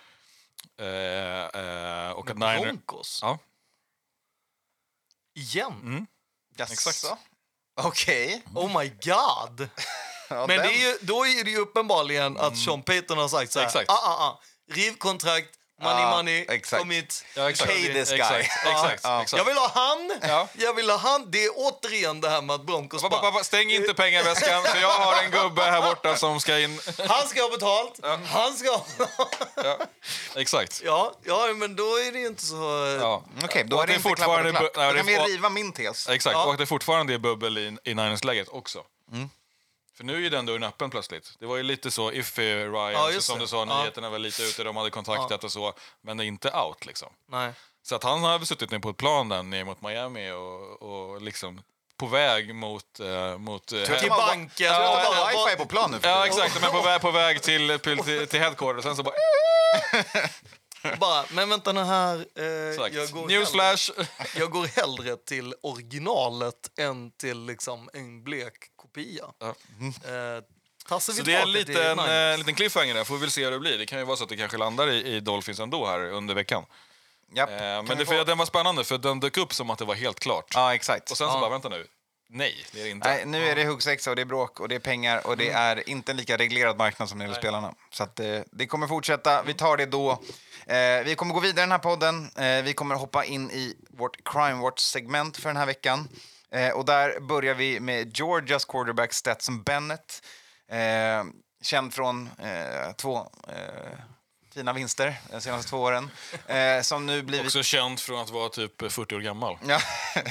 Eh, eh, och att Niner... Broncos? Ja. Igen? Mm. Jaså? exakt. Okej. Oh my god! Ja, Men det är ju, då är det ju uppenbarligen att Sean Payton har sagt så här, Exakt. ah, ah, ah. riv kontrakt, money Ja, money, exakt. kom hit. Ja, exakt. Pay this guy. Exakt, exakt, Ja. exakt. Jag vill ha han, Ja. jag vill ha han. Det är återigen det här med att Broncos Va, va, va, bara, Stäng inte pengaväskan, för jag har en gubbe här borta som ska in. han ska ha betalt, han ska ha... Ja, exakt. ja, ja, men då är det ju inte så... Ja. Okej, då Och är det det är inte fortfarande klappat och bu- nej, klart. Då det kan är- vi riva min tes. Exakt, Ja. och att det fortfarande är bubbel i, i Niners-läget också. För nu är ju den dörren öppen plötsligt. Det var ju lite så iffy Ryan, Ja, så som du sa, Ja. nyheterna var lite ute, de hade kontaktat och så, men det är inte out liksom. Nej. Så att han har väl suttit ner på ett plan där ner mot Miami och, och liksom på väg mot... eh, mot eh, Tror Till banken. Ja, ja, wifi på plan nu? för Ja, exakt. Men på väg, på väg till, till, till, till headquarter. Sen så bara... Bara, men vänta nu här. Eh, jag, går Newsflash! Hellre, jag går hellre till originalet än till liksom en blek kopia. Ja. Eh, tassar vi Så det är tillbaka lite till en eh, liten cliffhanger där. Får vi väl se hur det blir. Det kan ju vara så att det kanske landar i, i Dolphins ändå här under veckan. Japp. Eh, men det, för, få- den var spännande för den dök upp som att det var helt klart. Ja, exakt. Och sen så Ja. bara, vänta nu. Nej, det är det inte. Nej, nu är det huggsexa och det är bråk och det är pengar och det är inte en lika reglerad marknad som när det gäller spelarna. Så att, eh, det kommer fortsätta. Vi tar det då. Eh, vi kommer gå vidare i den här podden. Eh, vi kommer hoppa in i vårt Crime Watch-segment för den här veckan. Eh, och där börjar vi med Georgias quarterback Stetson Bennett. Eh, känd från två fina vinster de senaste två åren. Eh, som nu blivit... Också känd från att vara typ 40 år gammal. Ja,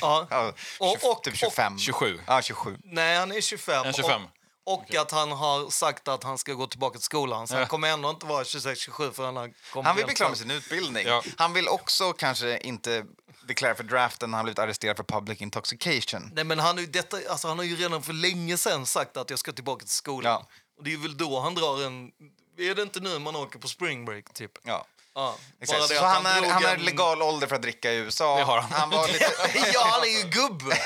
Ja. ja, Och- och- typ 25. 27. Ja, 27. Nej, han är 25. En 25. Och, och att han har sagt att han ska gå tillbaka till skolan. Så Ja. han kommer ändå inte vara 26-27 för han har kommit Han vill bli klar med sin utbildning. Ja. Han vill också kanske inte deklarera för draften när han blivit arresterad för public intoxication. Nej, men han, detta, alltså, han har ju redan för länge sedan sagt att jag ska tillbaka till skolan. Ja. Och det är väl då han drar en... Är det inte nu man åker på spring break, typ? Ja. Ja. Exakt. Så han, är, han är legal ålder för att dricka i USA. Det har han. var lite, ja, han är ju gubbe!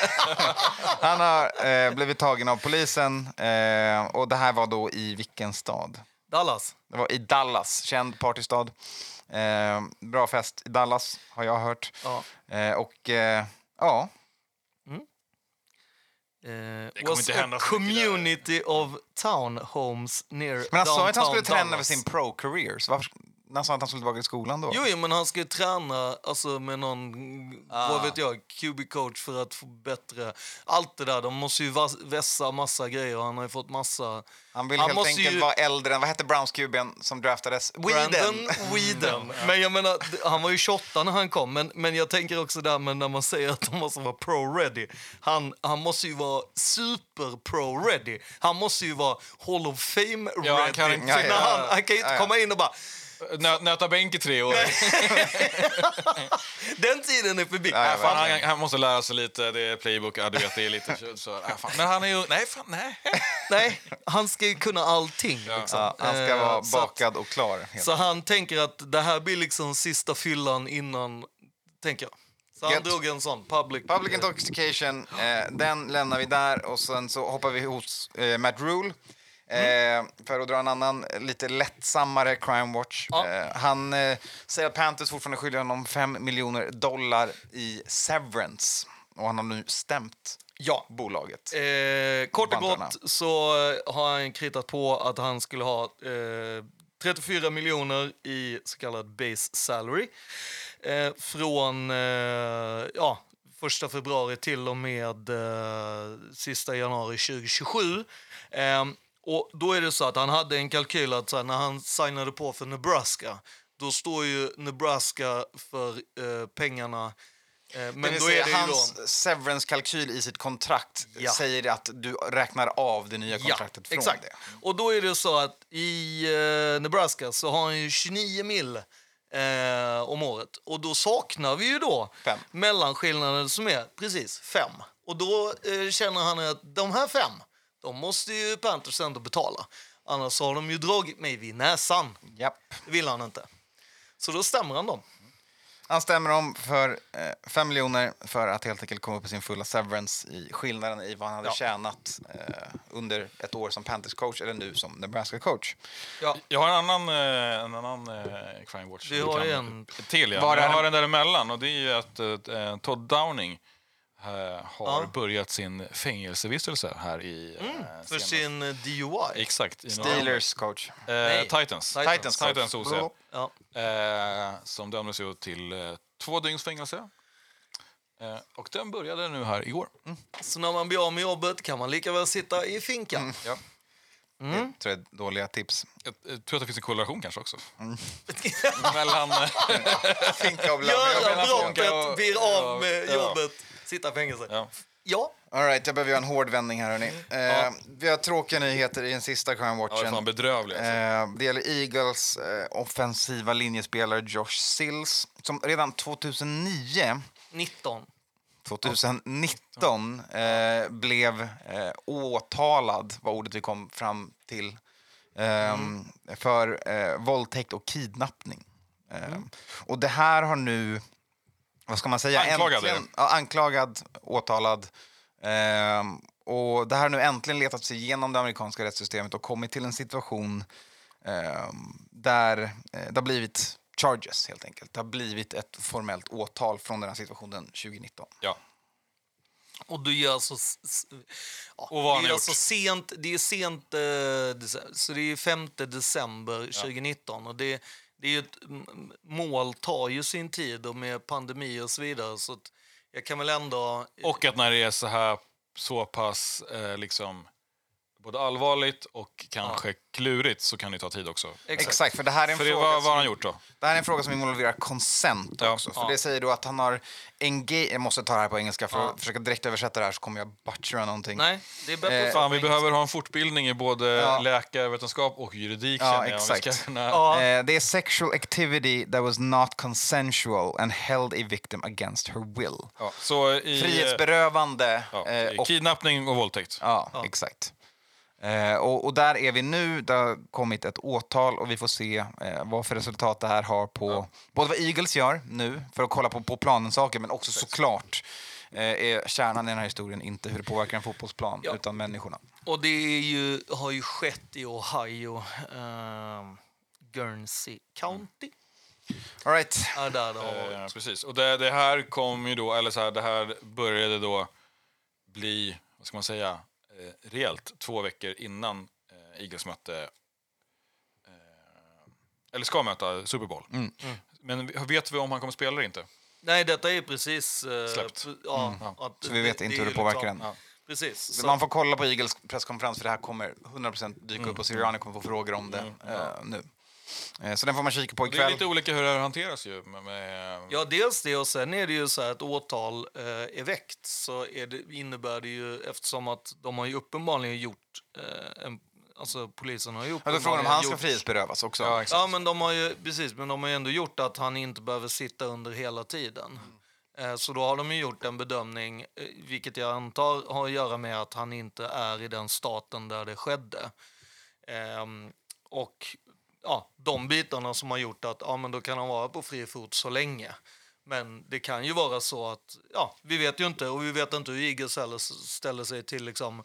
han har eh, blivit tagen av polisen eh, och det här var då i vilken stad? Dallas. Det var i Dallas, känd partystad. Eh, bra fest i Dallas har jag hört. Ja. Eh, och eh, ja, Eh, was a community of townhomes near men han sa ju att han skulle träna för sin pro-career. Så varför, när han sa att han skulle tillbaka till skolan då? Jo, jo, men han ska ju träna alltså, med någon, Ah. vad vet jag, QB-coach för att få bättre... Allt det där, de måste ju vässa massa grejer och han har ju fått massa... Han vill Han helt enkelt ju- vara äldre än, vad hette Browns QB'n som draftades? Brandon Whedon. Men jag menar, han var ju 28 när han kom, men, men jag tänker också där men när man säger att de måste vara pro-ready. Han, han måste ju vara super-pro-ready. Han måste ju vara Hall of Fame-ready. Ja, han kan inte- Ja, ja, när han, han kan ju inte Ja, ja. komma in och bara... Nö, nöta bänk i tre år. Den tiden är förbi. Nej, fan, han, han måste lära sig lite, det är playbook, ja, du vet, det är lite så- fan. Men han är ju, nej fan, nej. Nej, han ska ju kunna allting. Liksom. Ja, han ska Eh, vara så att- bakad och klar. Helt. Så han tänker att det här blir liksom sista fyllan innan, tänker jag. Så han Gött. drog en sån public... Public intoxication, eh, den lämnar vi där och sen så hoppar vi hos eh, Matt Rule. Eh, för att dra en annan eh, lite lättsammare crime watch. Ja. Eh, han eh, säger att Panthers fortfarande skyldiga honom 5 miljoner dollar i severance. Och han har nu stämt Ja. bolaget. Eh, kort och gott så eh, har han kritat på att han skulle ha eh, 34 miljoner i så kallad base salary. Eh, från, eh, ja, första februari till och med eh, sista januari 2027. Och då är det så att han hade en kalkyl att så här, när han signade på för Nebraska, då står ju Nebraska för eh, pengarna. Eh, men vill då är det ju då... hans severance-kalkyl i sitt kontrakt Ja. säger att du räknar av det nya kontraktet från exakt. det. Och då är det så att i eh, Nebraska så har han ju 29 mil eh, om året. Och då saknar vi ju då Fem. mellanskillnaden som är precis fem. Och då eh, känner han att de här fem, de måste ju Panthers ändå betala. Annars har de ju dragit mig vid näsan. Japp. Det vill han inte. Så då stämmer han dem. Han stämmer om för eh, 5 miljoner för att helt enkelt komma upp i sin fulla severance i skillnaden i vad han hade Ja. tjänat eh, under ett år som Panthers coach eller nu som Nebraska coach. Ja. Jag har en annan, eh, en annan eh, crime watch. Du Vi har en- till. Ja. Var är Jag har den? en däremellan och det är ju att eh, Todd Downing har Ja. börjat sin fängelsevistelse här i... eh, För sin eh, DUI. Exakt. Steelers coach. Eh. Titans. Titans. Titans OC. Ja. Eh, som dömdes ju till eh, två dygns fängelse. Eh, och den började nu här igår. Så när man blir av med jobbet kan man lika väl sitta i finkan. Ja. Mm. Det tror jag är dåliga tips. Jag, jag tror att det finns en korrelation kanske också. Mellan... Finka och Göra brottet, blir ja, av med ja. jobbet, sitta i fängelse. ja. Ja, All right, jag behöver göra en hård vändning här. Hörni. Eh, Vi har tråkiga nyheter i den sista crime Ja, det är watchen. fan bedrövligt. Alltså. Eh, det gäller Eagles eh, offensiva linjespelare Josh Sills som redan 2009 19. 2019 eh, blev eh, åtalad, var ordet vi kom fram till, ehm, för eh, våldtäkt och kidnappning. Ehm, Och det här har nu, vad ska man säga? Anklagad Äntligen, ja, anklagad, åtalad. Ehm, och det här har nu äntligen letat sig igenom det amerikanska rättssystemet och kommit till en situation ehm, där eh, det har blivit charges helt enkelt. Det har blivit ett formellt åtal från den här situationen 2019. Ja. Och du gör så... s- s- Ja, Och vad har det är så gjort? sent, det är sent, eh, så det är 5 december 2019. Och det, det är ett mål tar ju sin tid och med pandemi och så vidare. Så att jag kan väl ändå... Och att när det är så här så pass eh, liksom både allvarligt och kanske klurigt så kan det ta tid också. Exakt. för det här är en För det, fråga vad, vad har han som, gjort då? det här är en fråga som involverar consent Ja. också. För Ja. det säger då att han har engage... Jag måste ta det här på engelska för Ja. att försöka direkt översätta det här så kommer jag butchera någonting. Nej, det är bättre Eh, Fan, vi behöver ha en fortbildning i både Ja. läkarvetenskap och juridik. Ja, jag, exakt. ska kunna... Ja. Eh, det är sexual activity that was not consensual and held a victim against her will. Ja, så i, Frihetsberövande. ja, eh, och, kidnappning och våldtäkt. ja, exakt. Eh, och, och där är vi nu. Det har kommit ett åtal och vi får se eh, vad för resultat det här har på både vad Eagles gör nu för att kolla på, på planen saker men också såklart eh, är kärnan i den här historien inte hur det påverkar en fotbollsplan Ja. utan människorna. Och det är ju, har ju skett i Ohio, ehm, Guernsey County. All right. är där varit. Eh, precis. Och det, det här kom ju då, eller så här, det här började då bli, vad ska man säga, eh, rejält två veckor innan eh, Eagles mötte, eh, eller ska möta Super Bowl. Mm. Men vi- vet vi om han kommer spela eller inte? Nej, detta är precis... eh, Släppt. Ja, Ja. att Så vi vet det- inte det hur det påverkar liksom- den. Ja. Precis. Så, Man får kolla på Eagles presskonferens för det här kommer 100% dyka upp och Sirianni kommer få frågor om det eh, nu. Eh, så den får man kika på Det är ikväll. lite olika hur det här hanteras ju. Med, med, Ja, dels det och sen är det ju så här att åtal eh, är väckt så är det, innebär det ju eftersom att de har ju uppenbarligen gjort eh, en, Alltså polisen har ju Ja, frågan om han ska gjort- frihetsberövas också. Ja, exakt. Ja, men de har ju, precis, men de har ju ändå gjort att han inte behöver sitta under hela tiden. Eh, Så då har de ju gjort en bedömning, eh, vilket jag antar har att göra med att han inte är i den staten där det skedde. Ehm, Och ja, de bitarna som har gjort att ja, men då kan han vara på fri fot så länge. Men det kan ju vara så att, ja, vi vet ju inte och vi vet inte hur Eagles heller ställer sig till liksom,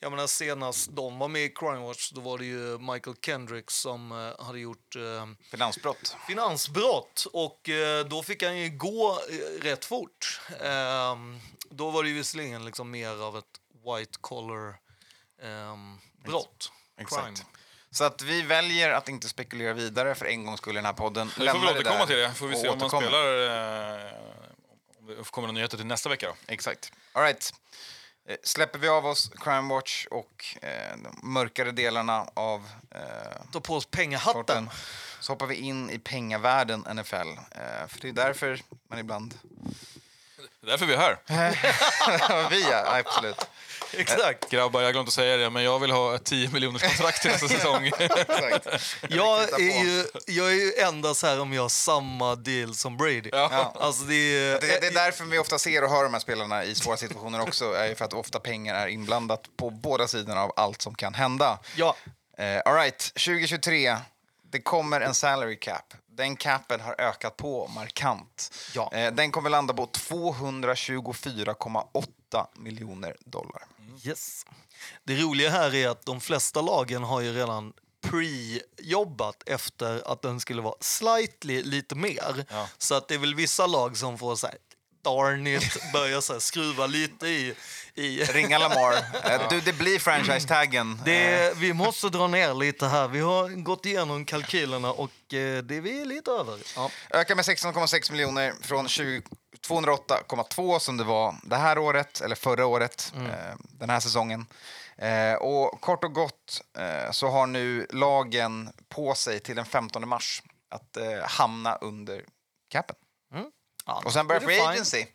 jag menar senast de var med i Crime Watch då var det ju Michael Kendrick som eh, hade gjort eh, Finansbrott. finansbrott och eh, då fick han ju gå eh, rätt fort. Ehm, då var det ju visserligen liksom mer av ett white collar ehm, brott. Exakt. Crime. Så att vi väljer att inte spekulera vidare för en gång skulle den här podden vi får väl lämna det återkomma till det. Får vi se om man spelar, eh, Det kommer några nyheter till nästa vecka då. Exakt. All right. Eh, Släpper vi av oss Crime Watch och eh, de mörkare delarna av eh, Ta på oss pengahatten. sporten så hoppar vi in i pengavärlden NFL. Eh, för det är därför man ibland... Det är därför vi är här. vi är, absolut. Exakt. Grabbar, jag att säga det, men jag vill ha ett 10 miljoners kontrakt till nästa säsong. Exakt. Jag är, ju, jag är ju endast här om jag har samma deal som Brady. Ja. Alltså det är, Det, det är därför vi ofta ser och hör de här spelarna i svåra situationer också. Är för att ofta pengar är inblandat på båda sidorna av allt som kan hända. Ja, Eh, all right, 2023. Det kommer en salary cap. Den capen har ökat på markant. Ja. Eh, den kommer landa på 224,8 miljoner dollar. Yes. Det roliga här är att de flesta lagen har ju redan pre-jobbat efter att den skulle vara slightly lite mer. Ja. Så att det är väl vissa lag som får så här, darn it, börja så här, skruva lite i... i Ringa Lamar. Eh, du, det blir franchise-taggen. det, vi måste dra ner lite här. Vi har gått igenom kalkylerna och eh, det är vi lite över. Ja. Ökar med 16,6 miljoner från 20 208,2 som det var det här året, eller förra året, Mm. eh, den här säsongen. Eh, och kort och gott eh, så har nu lagen på sig till den 15 mars att eh, hamna under capen. Ja, Och sen börjar free agency.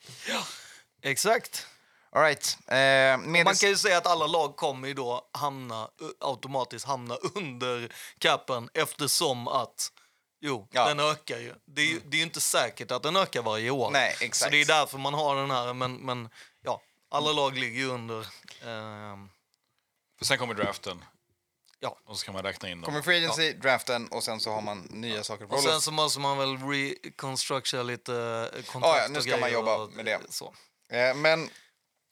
Exakt. All right. Eh, med Man kan ju säga att alla lag kommer ju då hamna, automatiskt hamna under capen eftersom att jo, Ja. den ökar ju. Det är ju det är ju inte säkert att den ökar varje år. Nej, Så exakt. det är därför man har den här, men, men ja, alla lag ligger ju under. ehm, För sen kommer draften. Ja. Och så kan man räkna in dem. Kommer free agency, draften och sen så har man nya saker att och sen så måste man väl reconstructa lite eh, kontrakt Ja, ja, nu ska man jobba och, med det. Så. Eh, Men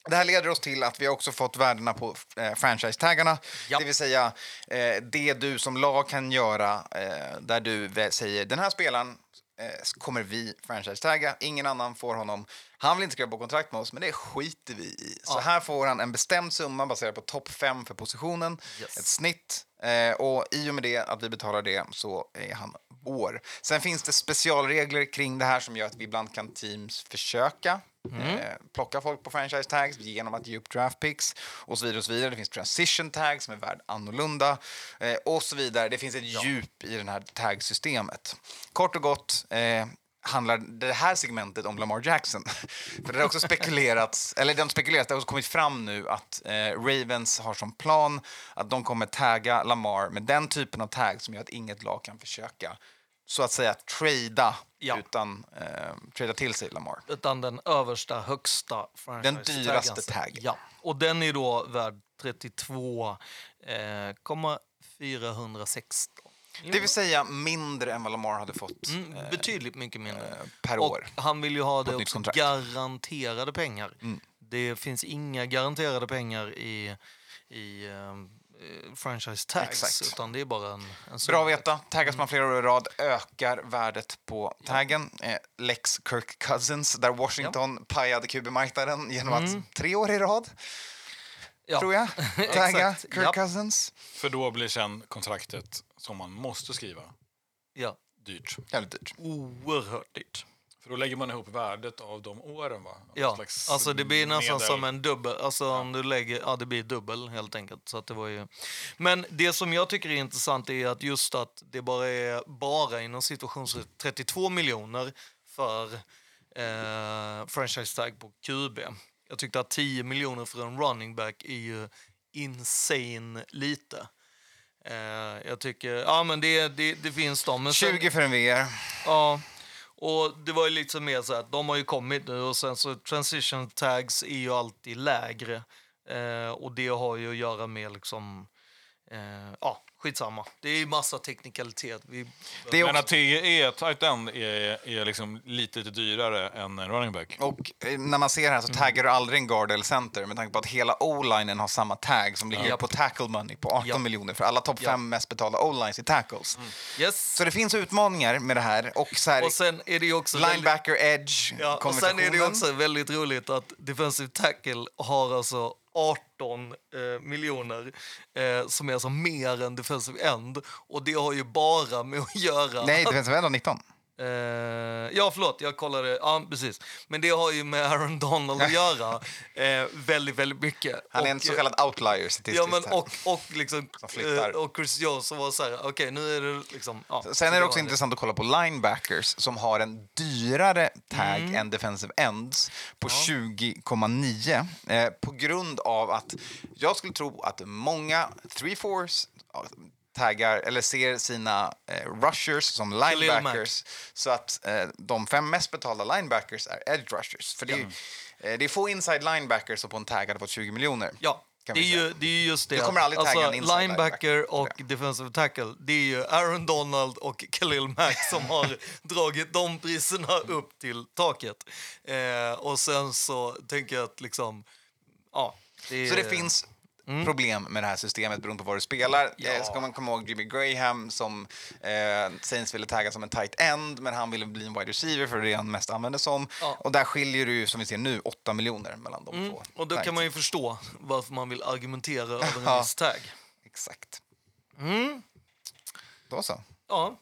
det här leder oss till att vi också fått värdena på eh, franchise-taggarna. Ja. Det vill säga eh, det du som lag kan göra eh, där du säger den här spelaren eh, kommer vi franchise-tagga. Ingen annan får honom. Han vill inte skriva på kontrakt med oss, men det skiter vi i. Så Ja. här får han en bestämd summa baserad på topp fem för positionen, Yes. ett snitt. Eh, och i och med det, att vi betalar det, så är han vår. Sen finns det specialregler kring det här som gör att vi ibland kan teams försöka Mm. eh, plocka folk på franchise tags genom att ge upp draft picks och så vidare. Och så vidare. Det finns transition tags som är värd annorlunda eh, och så vidare. Det finns ett djup i det här tagsystemet. Kort och gott eh, handlar det här segmentet om Lamar Jackson. För det har också spekulerats, eller de spekulerat, det har också kommit fram nu att eh, Ravens har som plan att de kommer tagga Lamar med den typen av tag som gör att inget lag kan försöka så att säga trada Ja. utan eh, trada till sig Lamar. Utan den översta, högsta Den dyraste taggen. Ja, och den är då värd 32,416. Det vill säga mindre än vad Lamar hade fått Mm, eh, betydligt mycket mindre. per och år. han vill ju ha det också. Mm. garanterade pengar. Det finns inga garanterade pengar i, i eh, franchise tags, Exakt. utan det är bara en, en Bra att veta. Taggas man flera år i rad ökar värdet på taggen. Eh, Lex Kirk Cousins, där Washington pajade QB-marknaden genom att tre år i rad, Ja. tror jag, tagga. Kirk Ja. Cousins. För då blir sen kontraktet som man måste skriva Ja, dyrt. Jävligt dyrt. oerhört dyrt. För då lägger man ihop värdet av de åren va? Någon Ja, alltså det blir nästan medel. som en dubbel. Alltså om du lägger, ja det blir dubbel helt enkelt. Så att det var ju... Men det som jag tycker är intressant är att just att det bara är, bara inom situations 32 miljoner för eh, franchise tag på QB. Jag tyckte att 10 miljoner för en running back är ju insane lite. Eh, jag tycker, ja men det, det, det finns de. Men sen- 20 för en VR. Ja, och det var ju liksom mer så att de har ju kommit nu och sen så transition tags är ju alltid lägre. Eh, och det har ju att göra med liksom, eh, ja skitsamma. Det är ju massa teknikalitet. Vi, Det är Men också, att TE, tight end, är, är liksom lite, lite dyrare än en running back. och eh, när man ser här så taggar du aldrig en guard eller center med tanke på att hela o-linen har samma tag som ligger Japp. på tackle money på 18 Japp. miljoner för alla topp Japp. fem mest betalda o-lines i tackles. yes. Så det finns utmaningar med det här. Och så här, och sen är det ju också väldigt- linebacker edge Ja, och sen är det också väldigt roligt att defensive tackle har alltså 18 eh, miljoner eh, som är alltså mer än defensive end. Och det har ju bara med att göra Nej, defensive end har 19. Eh, ja, förlåt, jag kollade. Ja, precis. Men det har ju med Aaron Donald att göra eh, väldigt, väldigt mycket. Han är en Och, så eh, kallad outlier statistiskt. Ja, men och, och, liksom, eh, och Chris Jones som var så här, okej, nu är det liksom... Ja, så Sen är det också var intressant att kolla på linebackers som har en dyrare tag Mm. än defensive ends på 20,9 eh, på grund av att jag skulle tro att många 3-4s taggar eller ser sina eh, rushers som linebackers så att eh, de fem mest betalda linebackers är edge rushers. För det är, ju- eh, det är få inside linebackers som på en tag hade fått 20 miljoner. Ja, det är, ju, det är ju just det. Du kommer aldrig tagga alltså, en linebacker linebacker. och defensive tackle, det är ju Aaron Donald och Khalil Mack som har dragit de priserna upp till taket. Eh, och sen så tänker jag att liksom, ja. Det, Så det finns problem med det här systemet beroende på vad du spelar. Mm. Ja. Eh, ska man komma ihåg Jimmy Graham som eh, Saints ville tagga som en tight end men han ville bli en wide receiver för det är han mest använder som. Ja. Mm. Och där skiljer ju som vi ser nu 8 miljoner mellan de två. Och då Tags. kan man ju förstå varför man vill argumentera över en viss tag. Exakt. Mm. Då så. Ja,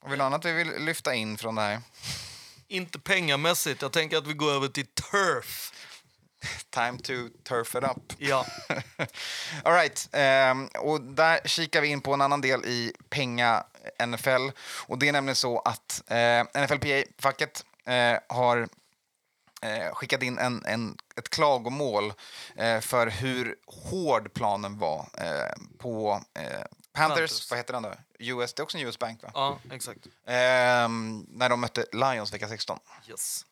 Har vi något annat vi vill lyfta in från det här? inte pengamässigt. Jag tänker att vi går över till turf. Time to turf it up. Ja. All right. ehm, och där kikar vi in på en annan del i penga-NFL. Och det är nämligen så att eh, NFLPA-facket eh, har eh, skickat in en, en, ett klagomål för hur hård planen var på Panthers, Panthers. vad heter den då? US, det är också en US Bank va? ja, exakt. Ehm, när de mötte Lions vecka 16. Yes.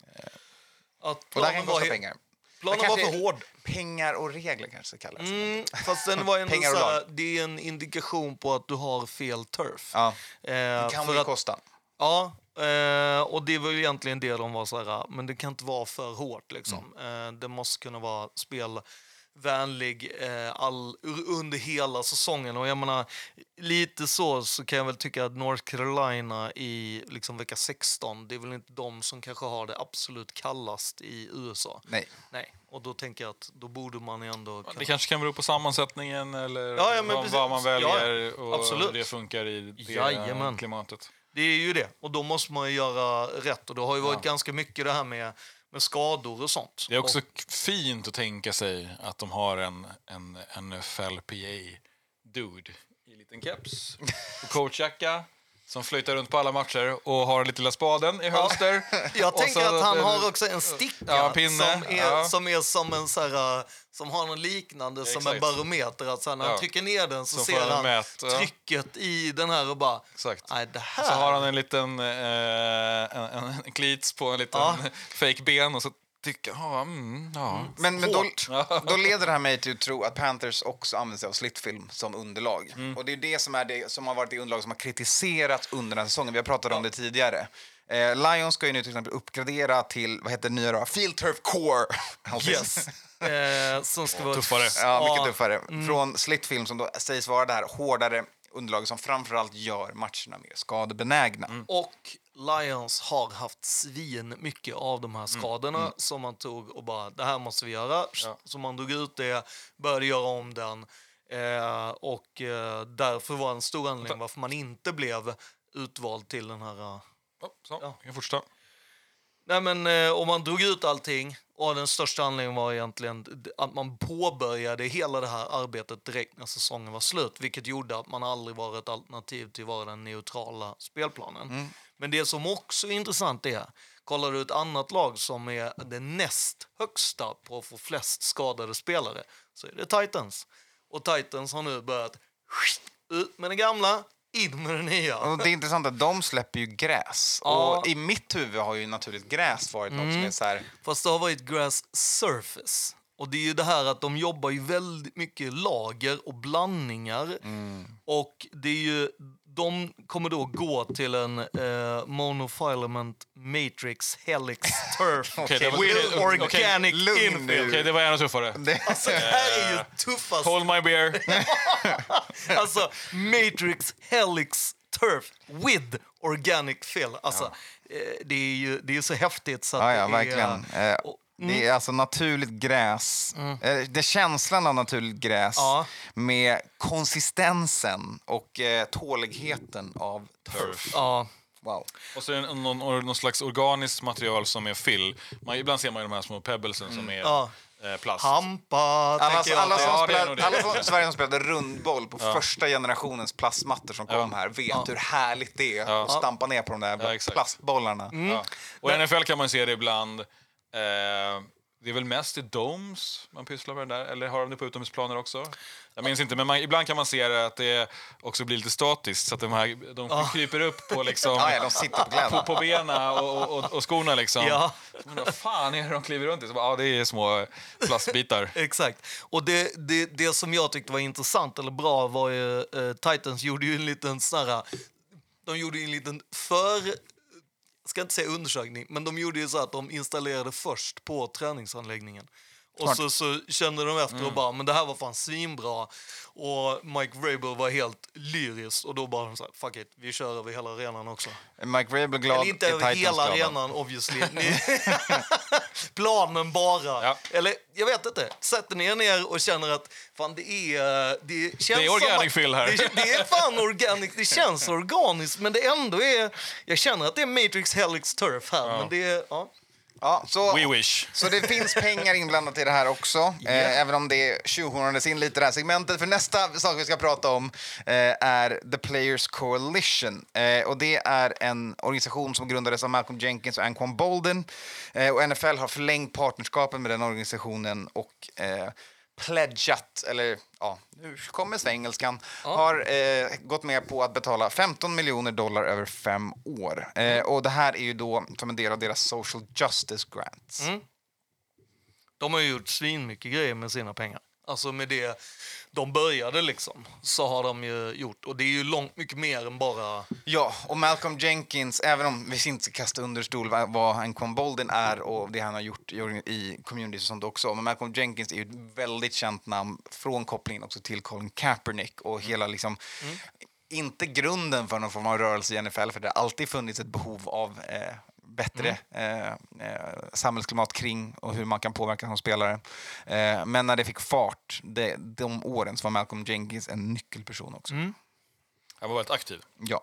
Att Och där kan planen kosta pengar. Planen var för hård. Pengar och regler kanske kallas. Mm, fast den var ändå så här, det är en indikation på att du har fel turf. Ja, Eh, det kan ju att, kosta. Ja, eh, och det var ju egentligen det de var så här, men det kan inte vara för hårt liksom. Mm. Eh, det måste kunna vara spelvänlig eh, all, under hela säsongen. Och jag menar, lite så så kan jag väl tycka att North Carolina i liksom vecka 16, det är väl inte de som kanske har det absolut kallast i USA. Nej. Nej, och då tänker jag att då borde man ju ändå kunna... Det kanske kan bero på sammansättningen eller Ja, ja, men vad, vad man väljer Ja, och absolut. det funkar i det Jajamän. klimatet. Det är ju det. Och då måste man ju göra rätt. Och det har ju varit ganska mycket det här med, med skador och sånt. Det är också Och, fint att tänka sig att de har en, en NFLPA-dude i liten keps och coachjacka som flyttar runt på alla matcher och har lite lilla spaden i hölster. jag Och tänker så- att han har också en sticka Ja, som, är, Ja. som är som en så här, uh, som har något liknande som en barometer. Att så när han Ja. trycker ner den så Så ser han mät, ja. trycket i den här och bara... Exakt. Nej, det här... Så har han en liten eh, en, en klits på en liten Ja. fake ben och så tycker ja, mm, ja. Men, men då, då leder det här mig till att tro att Panthers också använder sig av slitfilm som underlag. Mm. Och det är det som, är det som har varit det underlag som har kritiserats under den här säsongen. Vi har pratat om det tidigare. Eh, Lions ska ju nu till exempel uppgradera till, vad heter det nya då? Field Turf Core. Alltså, Yes. eh, som ska vara... Tuffare. Ja, mycket Ja. tuffare. Från slitfilm som då sägs vara det här hårdare underlaget som framförallt gör matcherna mer skadebenägna. Och Lions har haft svin mycket av de här skadorna som man tog och bara, det här måste vi göra. Så man drog ut det, började göra om den. Eh, och eh, därför var en stor anledning varför man inte blev utvald till den här... eh, Ja, så, jag kan fortsätta. Nej men eh, om man drog ut allting och den största anledningen var egentligen att man påbörjade hela det här arbetet direkt när säsongen var slut, vilket gjorde att man aldrig var ett alternativ till att vara den neutrala spelplanen. Men det som också är intressant är, kollar du ett annat lag som är det näst högsta på att få flest skadade spelare, så är det Titans. Och Titans har nu börjat ut med det gamla, in med det nya. Och det är intressant att de släpper ju gräs. Ja. Och i mitt huvud har ju naturligt gräs varit något som är så här... Fast det har varit grass surface. Och det är ju det här att de jobbar ju väldigt mycket lager och blandningar. Och det är ju, de kommer då gå till en eh, monofilament matrix helix turf Okej, det var- with okej, organic lugn infill. Okej, det var ännu tuffare. Alltså det här är ju tuffast. Hold my beer. Alltså matrix helix turf with organic fill. Alltså eh, det är ju det är så häftigt så Ja, ja, det är, verkligen. Och- Det är alltså naturligt gräs. Eh, Det är känslan av naturligt gräs Ja. med konsistensen och eh, tåligheten av turf. Ja, Wow. Och så är det någon, någon slags organiskt material som är fill. Man, ibland ser man ju de här små pebblesen som är Ja. eh, plast. Hampa, Alla, tänker jag. alla, som Ja, spelade, det. alla som, Sverige som spelade rundboll på första generationens plastmattor som kom här vet hur härligt det är att stampa ner på de där Ja, plastbollarna. Ja. Och i NFL kan man se det ibland. Eh, det är väl mest i domes man pysslar med det där, eller har de det på utomhusplaner också? Jag minns inte, men man, ibland kan man se det att det också blir lite statiskt, så att de, här, de kryper upp på, liksom, Ja, ja, de på på, på benen och, och, och skorna. Liksom. Ja. Men vad fan är det de kliver runt i? Så bara, ja, det är små plastbitar. Exakt. Och det, det, det som jag tyckte var intressant eller bra var ju eh, Titans gjorde ju en liten sån här, de gjorde en liten för ska inte säga undersökning, men de gjorde ju så att de installerade först på träningsanläggningen. Och så, så kände de efter och bara, men det här var fan svinbra. Och Mike Vrabel var helt lyrisk och då bara så här, fuck it, vi kör över hela arenan också. Mike Vrabel glad, Eller inte över hela glada. arenan obviously. Ni... Planen bara. Ja. Eller jag vet inte. Sätter ni er ner och känner att fan det är... Det, känns Det är organic som, fill här. Det, det är fan organic. Det känns organiskt men det ändå är... Jag känner att det är Matrix Helix Turf här. Men det är... Ja. Ja, så, We wish. så det finns pengar inblandat i det här också, eh, även om det tjohornades in lite i det här segmentet. För nästa sak vi ska prata om eh, är The Players Coalition. Eh, och det är en organisation som grundades av Malcolm Jenkins och Anquan Bolden. Eh, och NFL har förlängt partnerskapen med den organisationen och eh, pledgat, eller ja, nu kommer svengelskan, har eh, gått med på att betala 15 miljoner dollar över fem år. Eh, och det här är ju då som en del av deras social justice grants. De har ju gjort svinmycket grejer med sina pengar. Alltså med det de började liksom, så har de ju gjort. Och det är ju långt mycket mer än bara... Ja, och Malcolm Jenkins, även om vi inte ska kasta under stol vad- Anquan Bolden är och det han har gjort i, community och sånt också, men Malcolm Jenkins är ju ett väldigt känt namn från kopplingen också till Colin Kaepernick och hela liksom, inte grunden för någon form av rörelse i NFL, för det har alltid funnits ett behov av eh, bättre eh, eh, samhällsklimat kring och hur man kan påverka som spelare. Eh, men när det fick fart, det, de åren, så var Malcolm Jenkins en nyckelperson också. Han var väldigt aktiv. Ja.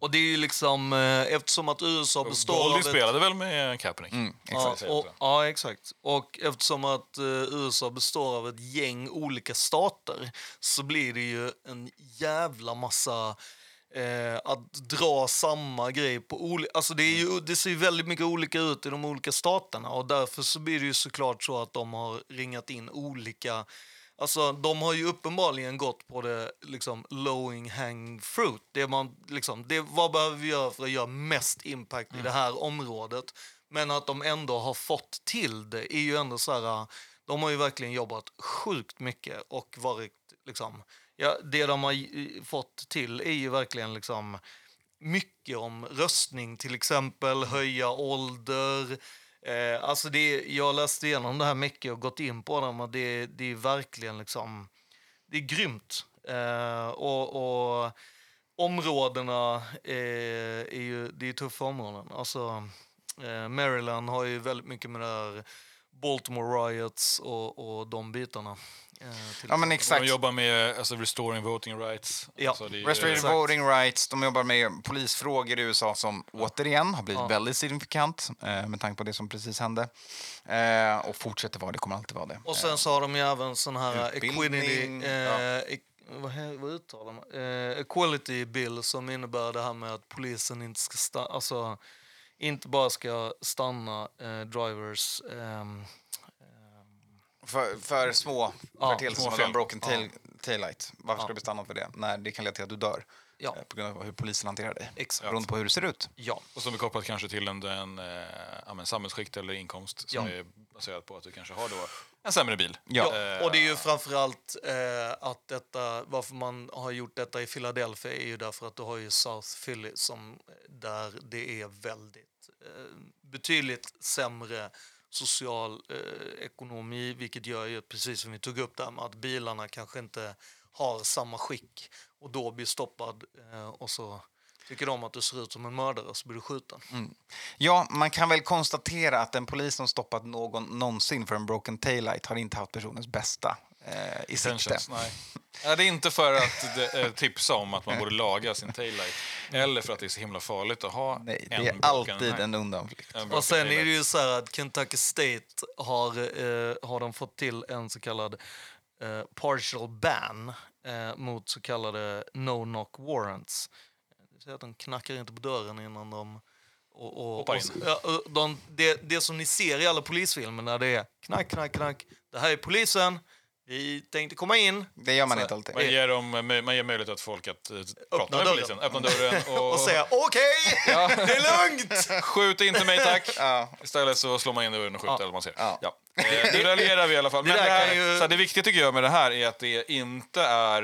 Och det är ju liksom, eh, eftersom att USA består Goldie av ett... spelade väl med Kaepernick? Mm, Ja, exakt. och, ja, exakt. Och eftersom att eh, USA består av ett gäng olika stater så blir det ju en jävla massa eh, att dra samma grej på olika... Alltså det, är ju, det ser ju väldigt mycket olika ut i de olika staterna och därför så blir det ju såklart så att de har ringat in olika Alltså, de har ju uppenbarligen gått på det liksom lowing hang fruit. Det man, liksom, det, vad behöver vi göra för att göra mest impact i det här området? Men att de ändå har fått till det är ju ändå så här... De har ju verkligen jobbat sjukt mycket och varit liksom... Ja, det de har fått till är ju verkligen liksom mycket om röstning till exempel, höja ålder. Eh, alltså det, jag läste igenom det här mycket och gått in på det, och det, det är verkligen liksom, det är grymt. Eh, och, och områdena är, är ju, det är tuffa områden. Alltså, eh, Maryland har ju väldigt mycket med det här Baltimore riots och, och de bitarna. Eh, till Ja, men exakt. De jobbar med alltså, restoring voting rights. Ja. Alltså, Restorative Exakt. voting rights, de jobbar med polisfrågor i USA som återigen har blivit Ja. väldigt signifikant eh, med tanke på det som precis hände. Eh, och fortsätter vara det, kommer alltid vara det. Och sen så har de ju även sån här Utbildning, equity, eh, e- vad, uttalar man? Eh, equality bill som innebär det här med att polisen inte ska stanna, alltså inte bara ska stanna eh, drivers ehm, För, för små Ja, företeelser små som en broken tail, Ja. taillight. Varför ska Ja. du bli stannad för det? När det kan leda till att du dör. Ja. eh, På grund av hur polisen hanterar dig. Exakt. Beroende på hur det ser ut. ja. Och som är kopplat kanske till en, en eh, men samhällsskikt eller inkomst som Ja. är baserat på att du kanske har då en sämre bil. Ja. Ja, och det är ju framförallt eh, att detta, varför man har gjort detta i Philadelphia är ju därför att du har ju South Philly som där det är väldigt eh, betydligt sämre social eh, ekonomi, vilket gör ju precis som vi tog upp där med att bilarna kanske inte har samma skick och då blir stoppad eh, och så tycker de att du ser ut som en mördare så blir du skjuten. Mm. Ja, man kan väl konstatera att en polis som stoppat någon någonsin för en broken taillight har inte haft personens bästa eh, i sikte. Nej. Ja, det är inte för att det, eh, tipsa om att man borde laga sin taillight. Eller för att det är så himla farligt att ha Nej, en det är broken alltid här. en undanflykt. En Och sen är det ju så här att Kentucky State har, eh, har de fått till en så kallad eh, partial ban eh, mot så kallade no-knock warrants. Det vill säga att de knackar inte på dörren innan de... Och, och, Hoppar och, in. ja, och de, det, det som ni ser i alla polisfilmer när det är knack, knack, knack. Det här är polisen. Vi tänkte komma in. Det gör man Så- inte alltid. Man ger, dem, eh, man ger möjlighet att folk att eh, prata med dörren. polisen. Öppna dörren och, Och säga okej, det är lugnt! skjut inte mig tack. Ja. Istället så slår man in dörren och skjuter Ja. eller man ser. Ja. Ja. Eh, Nu raljerar vi i alla fall. Det Men det, här, ju- så här, det viktiga tycker jag med det här är att det inte är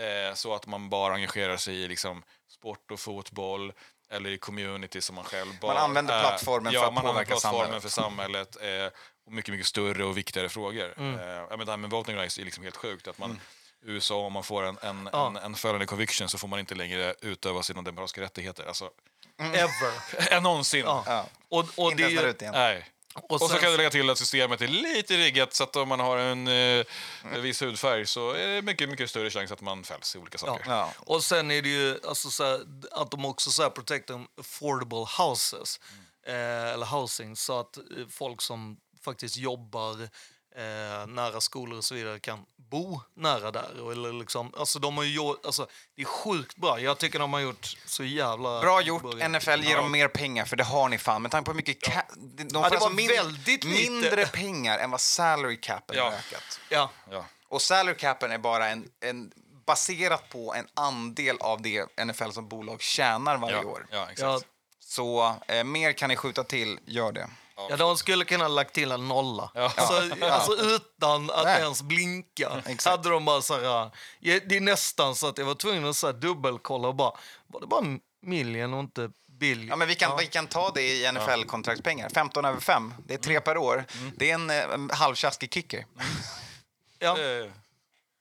eh, så att man bara engagerar sig i liksom, sport och fotboll eller i community som man själv bara använder är. plattformen ja, för att man använder påverka plattformen samhället. för samhället eh, och mycket, mycket större och viktigare frågor. Mm. Eh, ja, men det här med voting rights är liksom helt sjukt. Att man, USA, om man får en, en, Ja. en, en felony conviction så får man inte längre utöva sina demokratiska rättigheter. Alltså, Ever. än någonsin. Ja. Ja. Och, och Inte det är ens igen. Nej. och Och så sen- kan du lägga till att systemet är lite riggat så att om man har en eh, viss hudfärg så är det mycket, mycket större chans att man fälls i olika saker. Ja. Och sen är det ju alltså, så här, att de också så här, protectar affordable houses, eh, eller housing, så att eh, folk som faktiskt jobbar eh, nära skolor och så vidare kan bo nära där. Och, Eller liksom, alltså, de har ju, gjort- alltså, det är sjukt bra. Jag tycker de har gjort så jävla... Bra gjort. bra. NFL ger dem mer pengar, för det har ni fan. Med tanke på hur mycket... Ca- de får Ja, det alltså var min- väldigt lite. mindre pengar än vad salary capen Ja. har ökat. Ja. Ja. Och salary capen är bara en, en baserat på en andel av det NFL som bolag tjänar varje Ja, år. ja, exakt. Ja, Så eh, mer kan ni skjuta till, gör det. Ja, de skulle kunna ha lagt till en nolla. Ja. Alltså, alltså utan att Nej. ens blinka. Exakt. Hade de bara så här, ja, det är nästan så att jag var tvungen att så här dubbelkolla och bara, var det bara en million och inte billion? Ja, men vi, kan, vi kan ta det i NFL-kontraktspengar. 15 över 5, det är tre per år. Det är en, eh, en halvtjaskig kicker. Ja, Eh,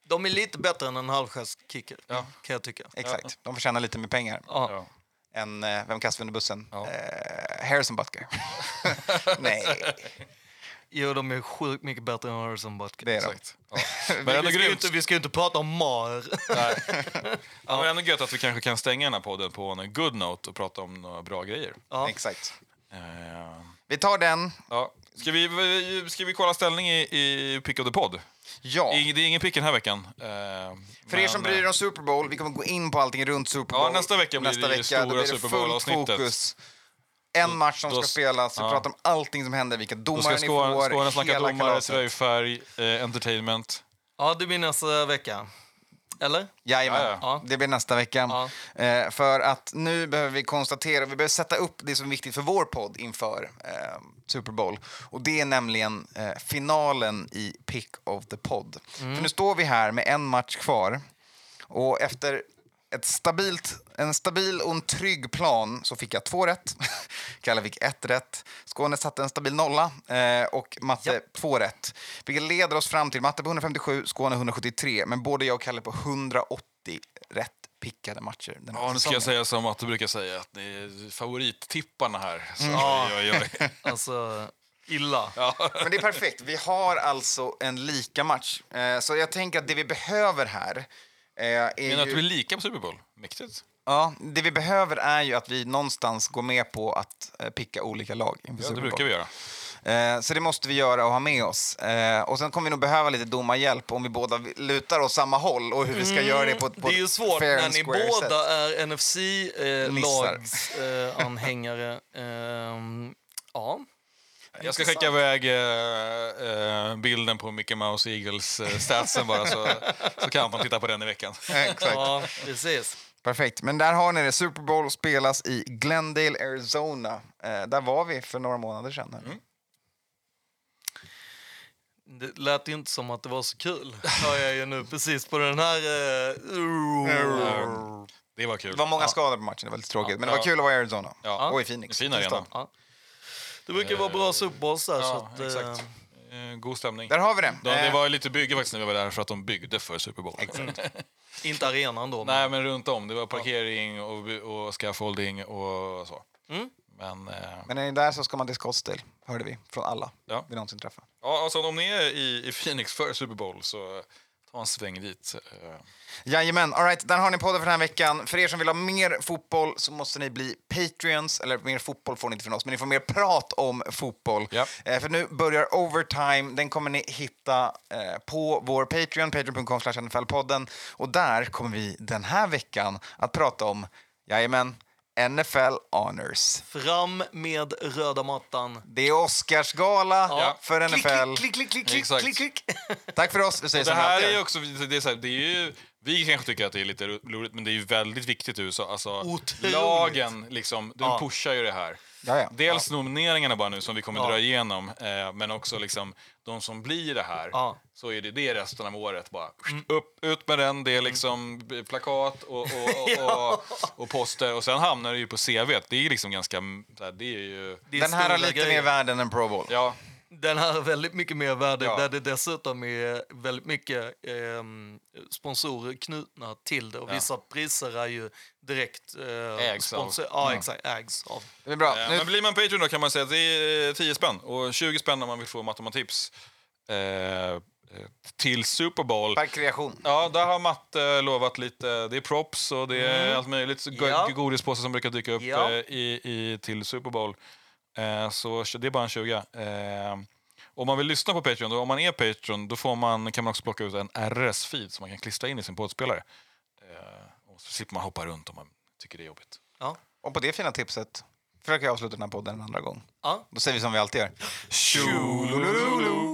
de är lite bättre än en halvgestkicker, Ja. kan jag tycka. Exakt. De får tjäna lite mer pengar. Ja. Än, eh, vem kastar vi under bussen? Ja. Eh, Harrison Butker. Nej, Jo, de är sjukt mycket bättre än Harrison Butker. det är de. Exakt. Ja. Men ändå vi, ska ju grymt. inte, vi ska ju inte prata om Mar. Nej. Ja. Men ändå gött att vi kanske kan stänga den här podden på en good note och prata om några bra grejer. Ja. Exakt. Eh, Vi tar den. ja. Ska, vi, ska vi kolla ställning i, i Pick of the Pod? Ja. I- Det är ingen pick den här veckan. Eh, För er som bryr er om Super Bowl, vi kommer gå in på allting runt Super Bowl. Ja, nästa vecka blir det ju stora det Super Bowl-avsnittet. fokus. En match som då- ska spelas, vi ja. pratar om allting som händer, vilka domare ni får, Skåne snacka hela domare, tröjfärg, eh, entertainment. ja, det blir nästa vecka. Eller? Jajamän, Ja, ja. det blir nästa vecka. Eh, för att nu behöver vi konstatera, vi behöver sätta upp det som är viktigt för vår podd inför eh, Super Bowl. Och det är nämligen eh, finalen i Pick of the Pod. För nu står vi här med en match kvar. Och efter ett stabilt, en stabil och en trygg plan så fick jag två rätt. Kalle fick ett rätt. Skåne satte en stabil nolla eh, och Matte två rätt. Vilket leder oss fram till Matte på 157, Skåne 173. Men både jag och Kalle på 180 rätt pickade matcher den Ja, nu ska jag säga som att du brukar säga, att ni är favorittipparna här. Så, Ja. oj, oj, oj. Alltså, illa. Men det är perfekt. Vi har alltså en lika match. Eh, så jag tänker att det vi behöver här eh, är Menar du att ju... vi är lika på Super Bowl? Mäktigt. Ja, det vi behöver är ju att vi någonstans går med på att eh, picka olika lag inför Ja, Super det brukar vi göra. Eh, så det måste vi göra och ha med oss. Eh, och sen kommer vi nog behöva lite domarhjälp om vi båda lutar åt samma håll och hur vi ska göra det på ett, Mm, Det är ju svårt när ni båda sätt. är. NFC-lagsanhängare. Ehm, ja. Jag ska skicka iväg eh, eh, bilden på Mickey Mouse Eagles eh, statsen bara så, så kan man titta på den i veckan. Exakt. ja, precis. Perfekt. Men där har ni det. Super Bowl spelas i Glendale, Arizona. Eh, där var vi för några månader sedan. Mm. Det lät inte som att det var så kul, hör jag ju nu precis på den här... Uh, Det var kul. Det var många skador på matchen, det var lite tråkigt. Men det var Ja. kul att vara i Arizona. Ja. Och i Phoenix. Fin arena. Ja. Det brukar vara bra Super Bowls där. så Ja, att, eh, exakt. Eh, god stämning. Där har vi det. De, det Eh, var lite bygge faktiskt när vi var där för att de byggde för Super Bowl. Inte arenan då. Nej, men runt om. Det var parkering och, och scaffolding och så. Mm. Men, eh, Men är ni där så ska man till Scottsdale, hörde vi. Från alla Ja. vi någonsin träffade. ja, alltså, om ni är i, i Phoenix för Super Bowl så ta en sväng dit. Eh, Jajamän, all right, där har ni podden för den här veckan. För er som vill ha mer fotboll så måste ni bli Patreons. Eller mer fotboll får ni inte från oss, men ni får mer prat om fotboll. Ja. Eh, för nu börjar Overtime. Den kommer ni hitta eh, på vår Patreon, patreon.com NFL-podden. Och där kommer vi den här veckan att prata om, jajamän, NFL Honors. Fram med röda mattan. Det är Oscarsgala Ja. för NFL. Klick, klick, klick, klick, Exakt. klick, klick. Tack för oss. Det vi här är också, det är så här, det är ju, vi kanske tycker att det är lite ro- roligt, men det är ju väldigt viktigt i USA. Alltså, Otroligt. lagen liksom, de Ja. pushar ju det här. Ja, ja. Dels nomineringarna bara nu som vi kommer Ja. dra igenom, eh, men också liksom de som blir det här. Ja. Så är det det resten av året bara. Upp, ut med den, det är liksom plakat och, och, och, och, och poster och sen hamnar det ju på CV. Det är liksom ganska, det är ju, Det är Den här har lite grejer. mer värde än en Pro Bowl. ja. Den här har väldigt mycket mer värde, Ja. där det dessutom är väldigt mycket ehm, sponsorer knutna till det. Och Ja. vissa priser är ju direkt eh, Ägs av. sponsor- Ja, exakt. Ägs av. Det är bra. Eh, Nu Men blir man Patreon då kan man säga att det är eh, 10 spänn och 20 spänn om man vill få matematips eh, eh, till Super Bowl. per kreation. Ja, där har Matte lovat lite. Det är props och det är allt möjligt. Så go- Ja. Godispåsar som brukar dyka upp Ja. eh, i, i, till Super Bowl. Eh, så det är bara en 20. Eh, om man vill lyssna på Patreon, då, om man är Patreon, då får man, kan man också plocka ut en RS-feed som man kan klistra in i sin poddspelare. Eh, och så slipper man hoppa runt om man tycker det är jobbigt. Ja. Och på det fina tipset försöker jag avsluta den här podden en andra gång. Ja. Då säger vi som vi alltid gör. Tjolololo.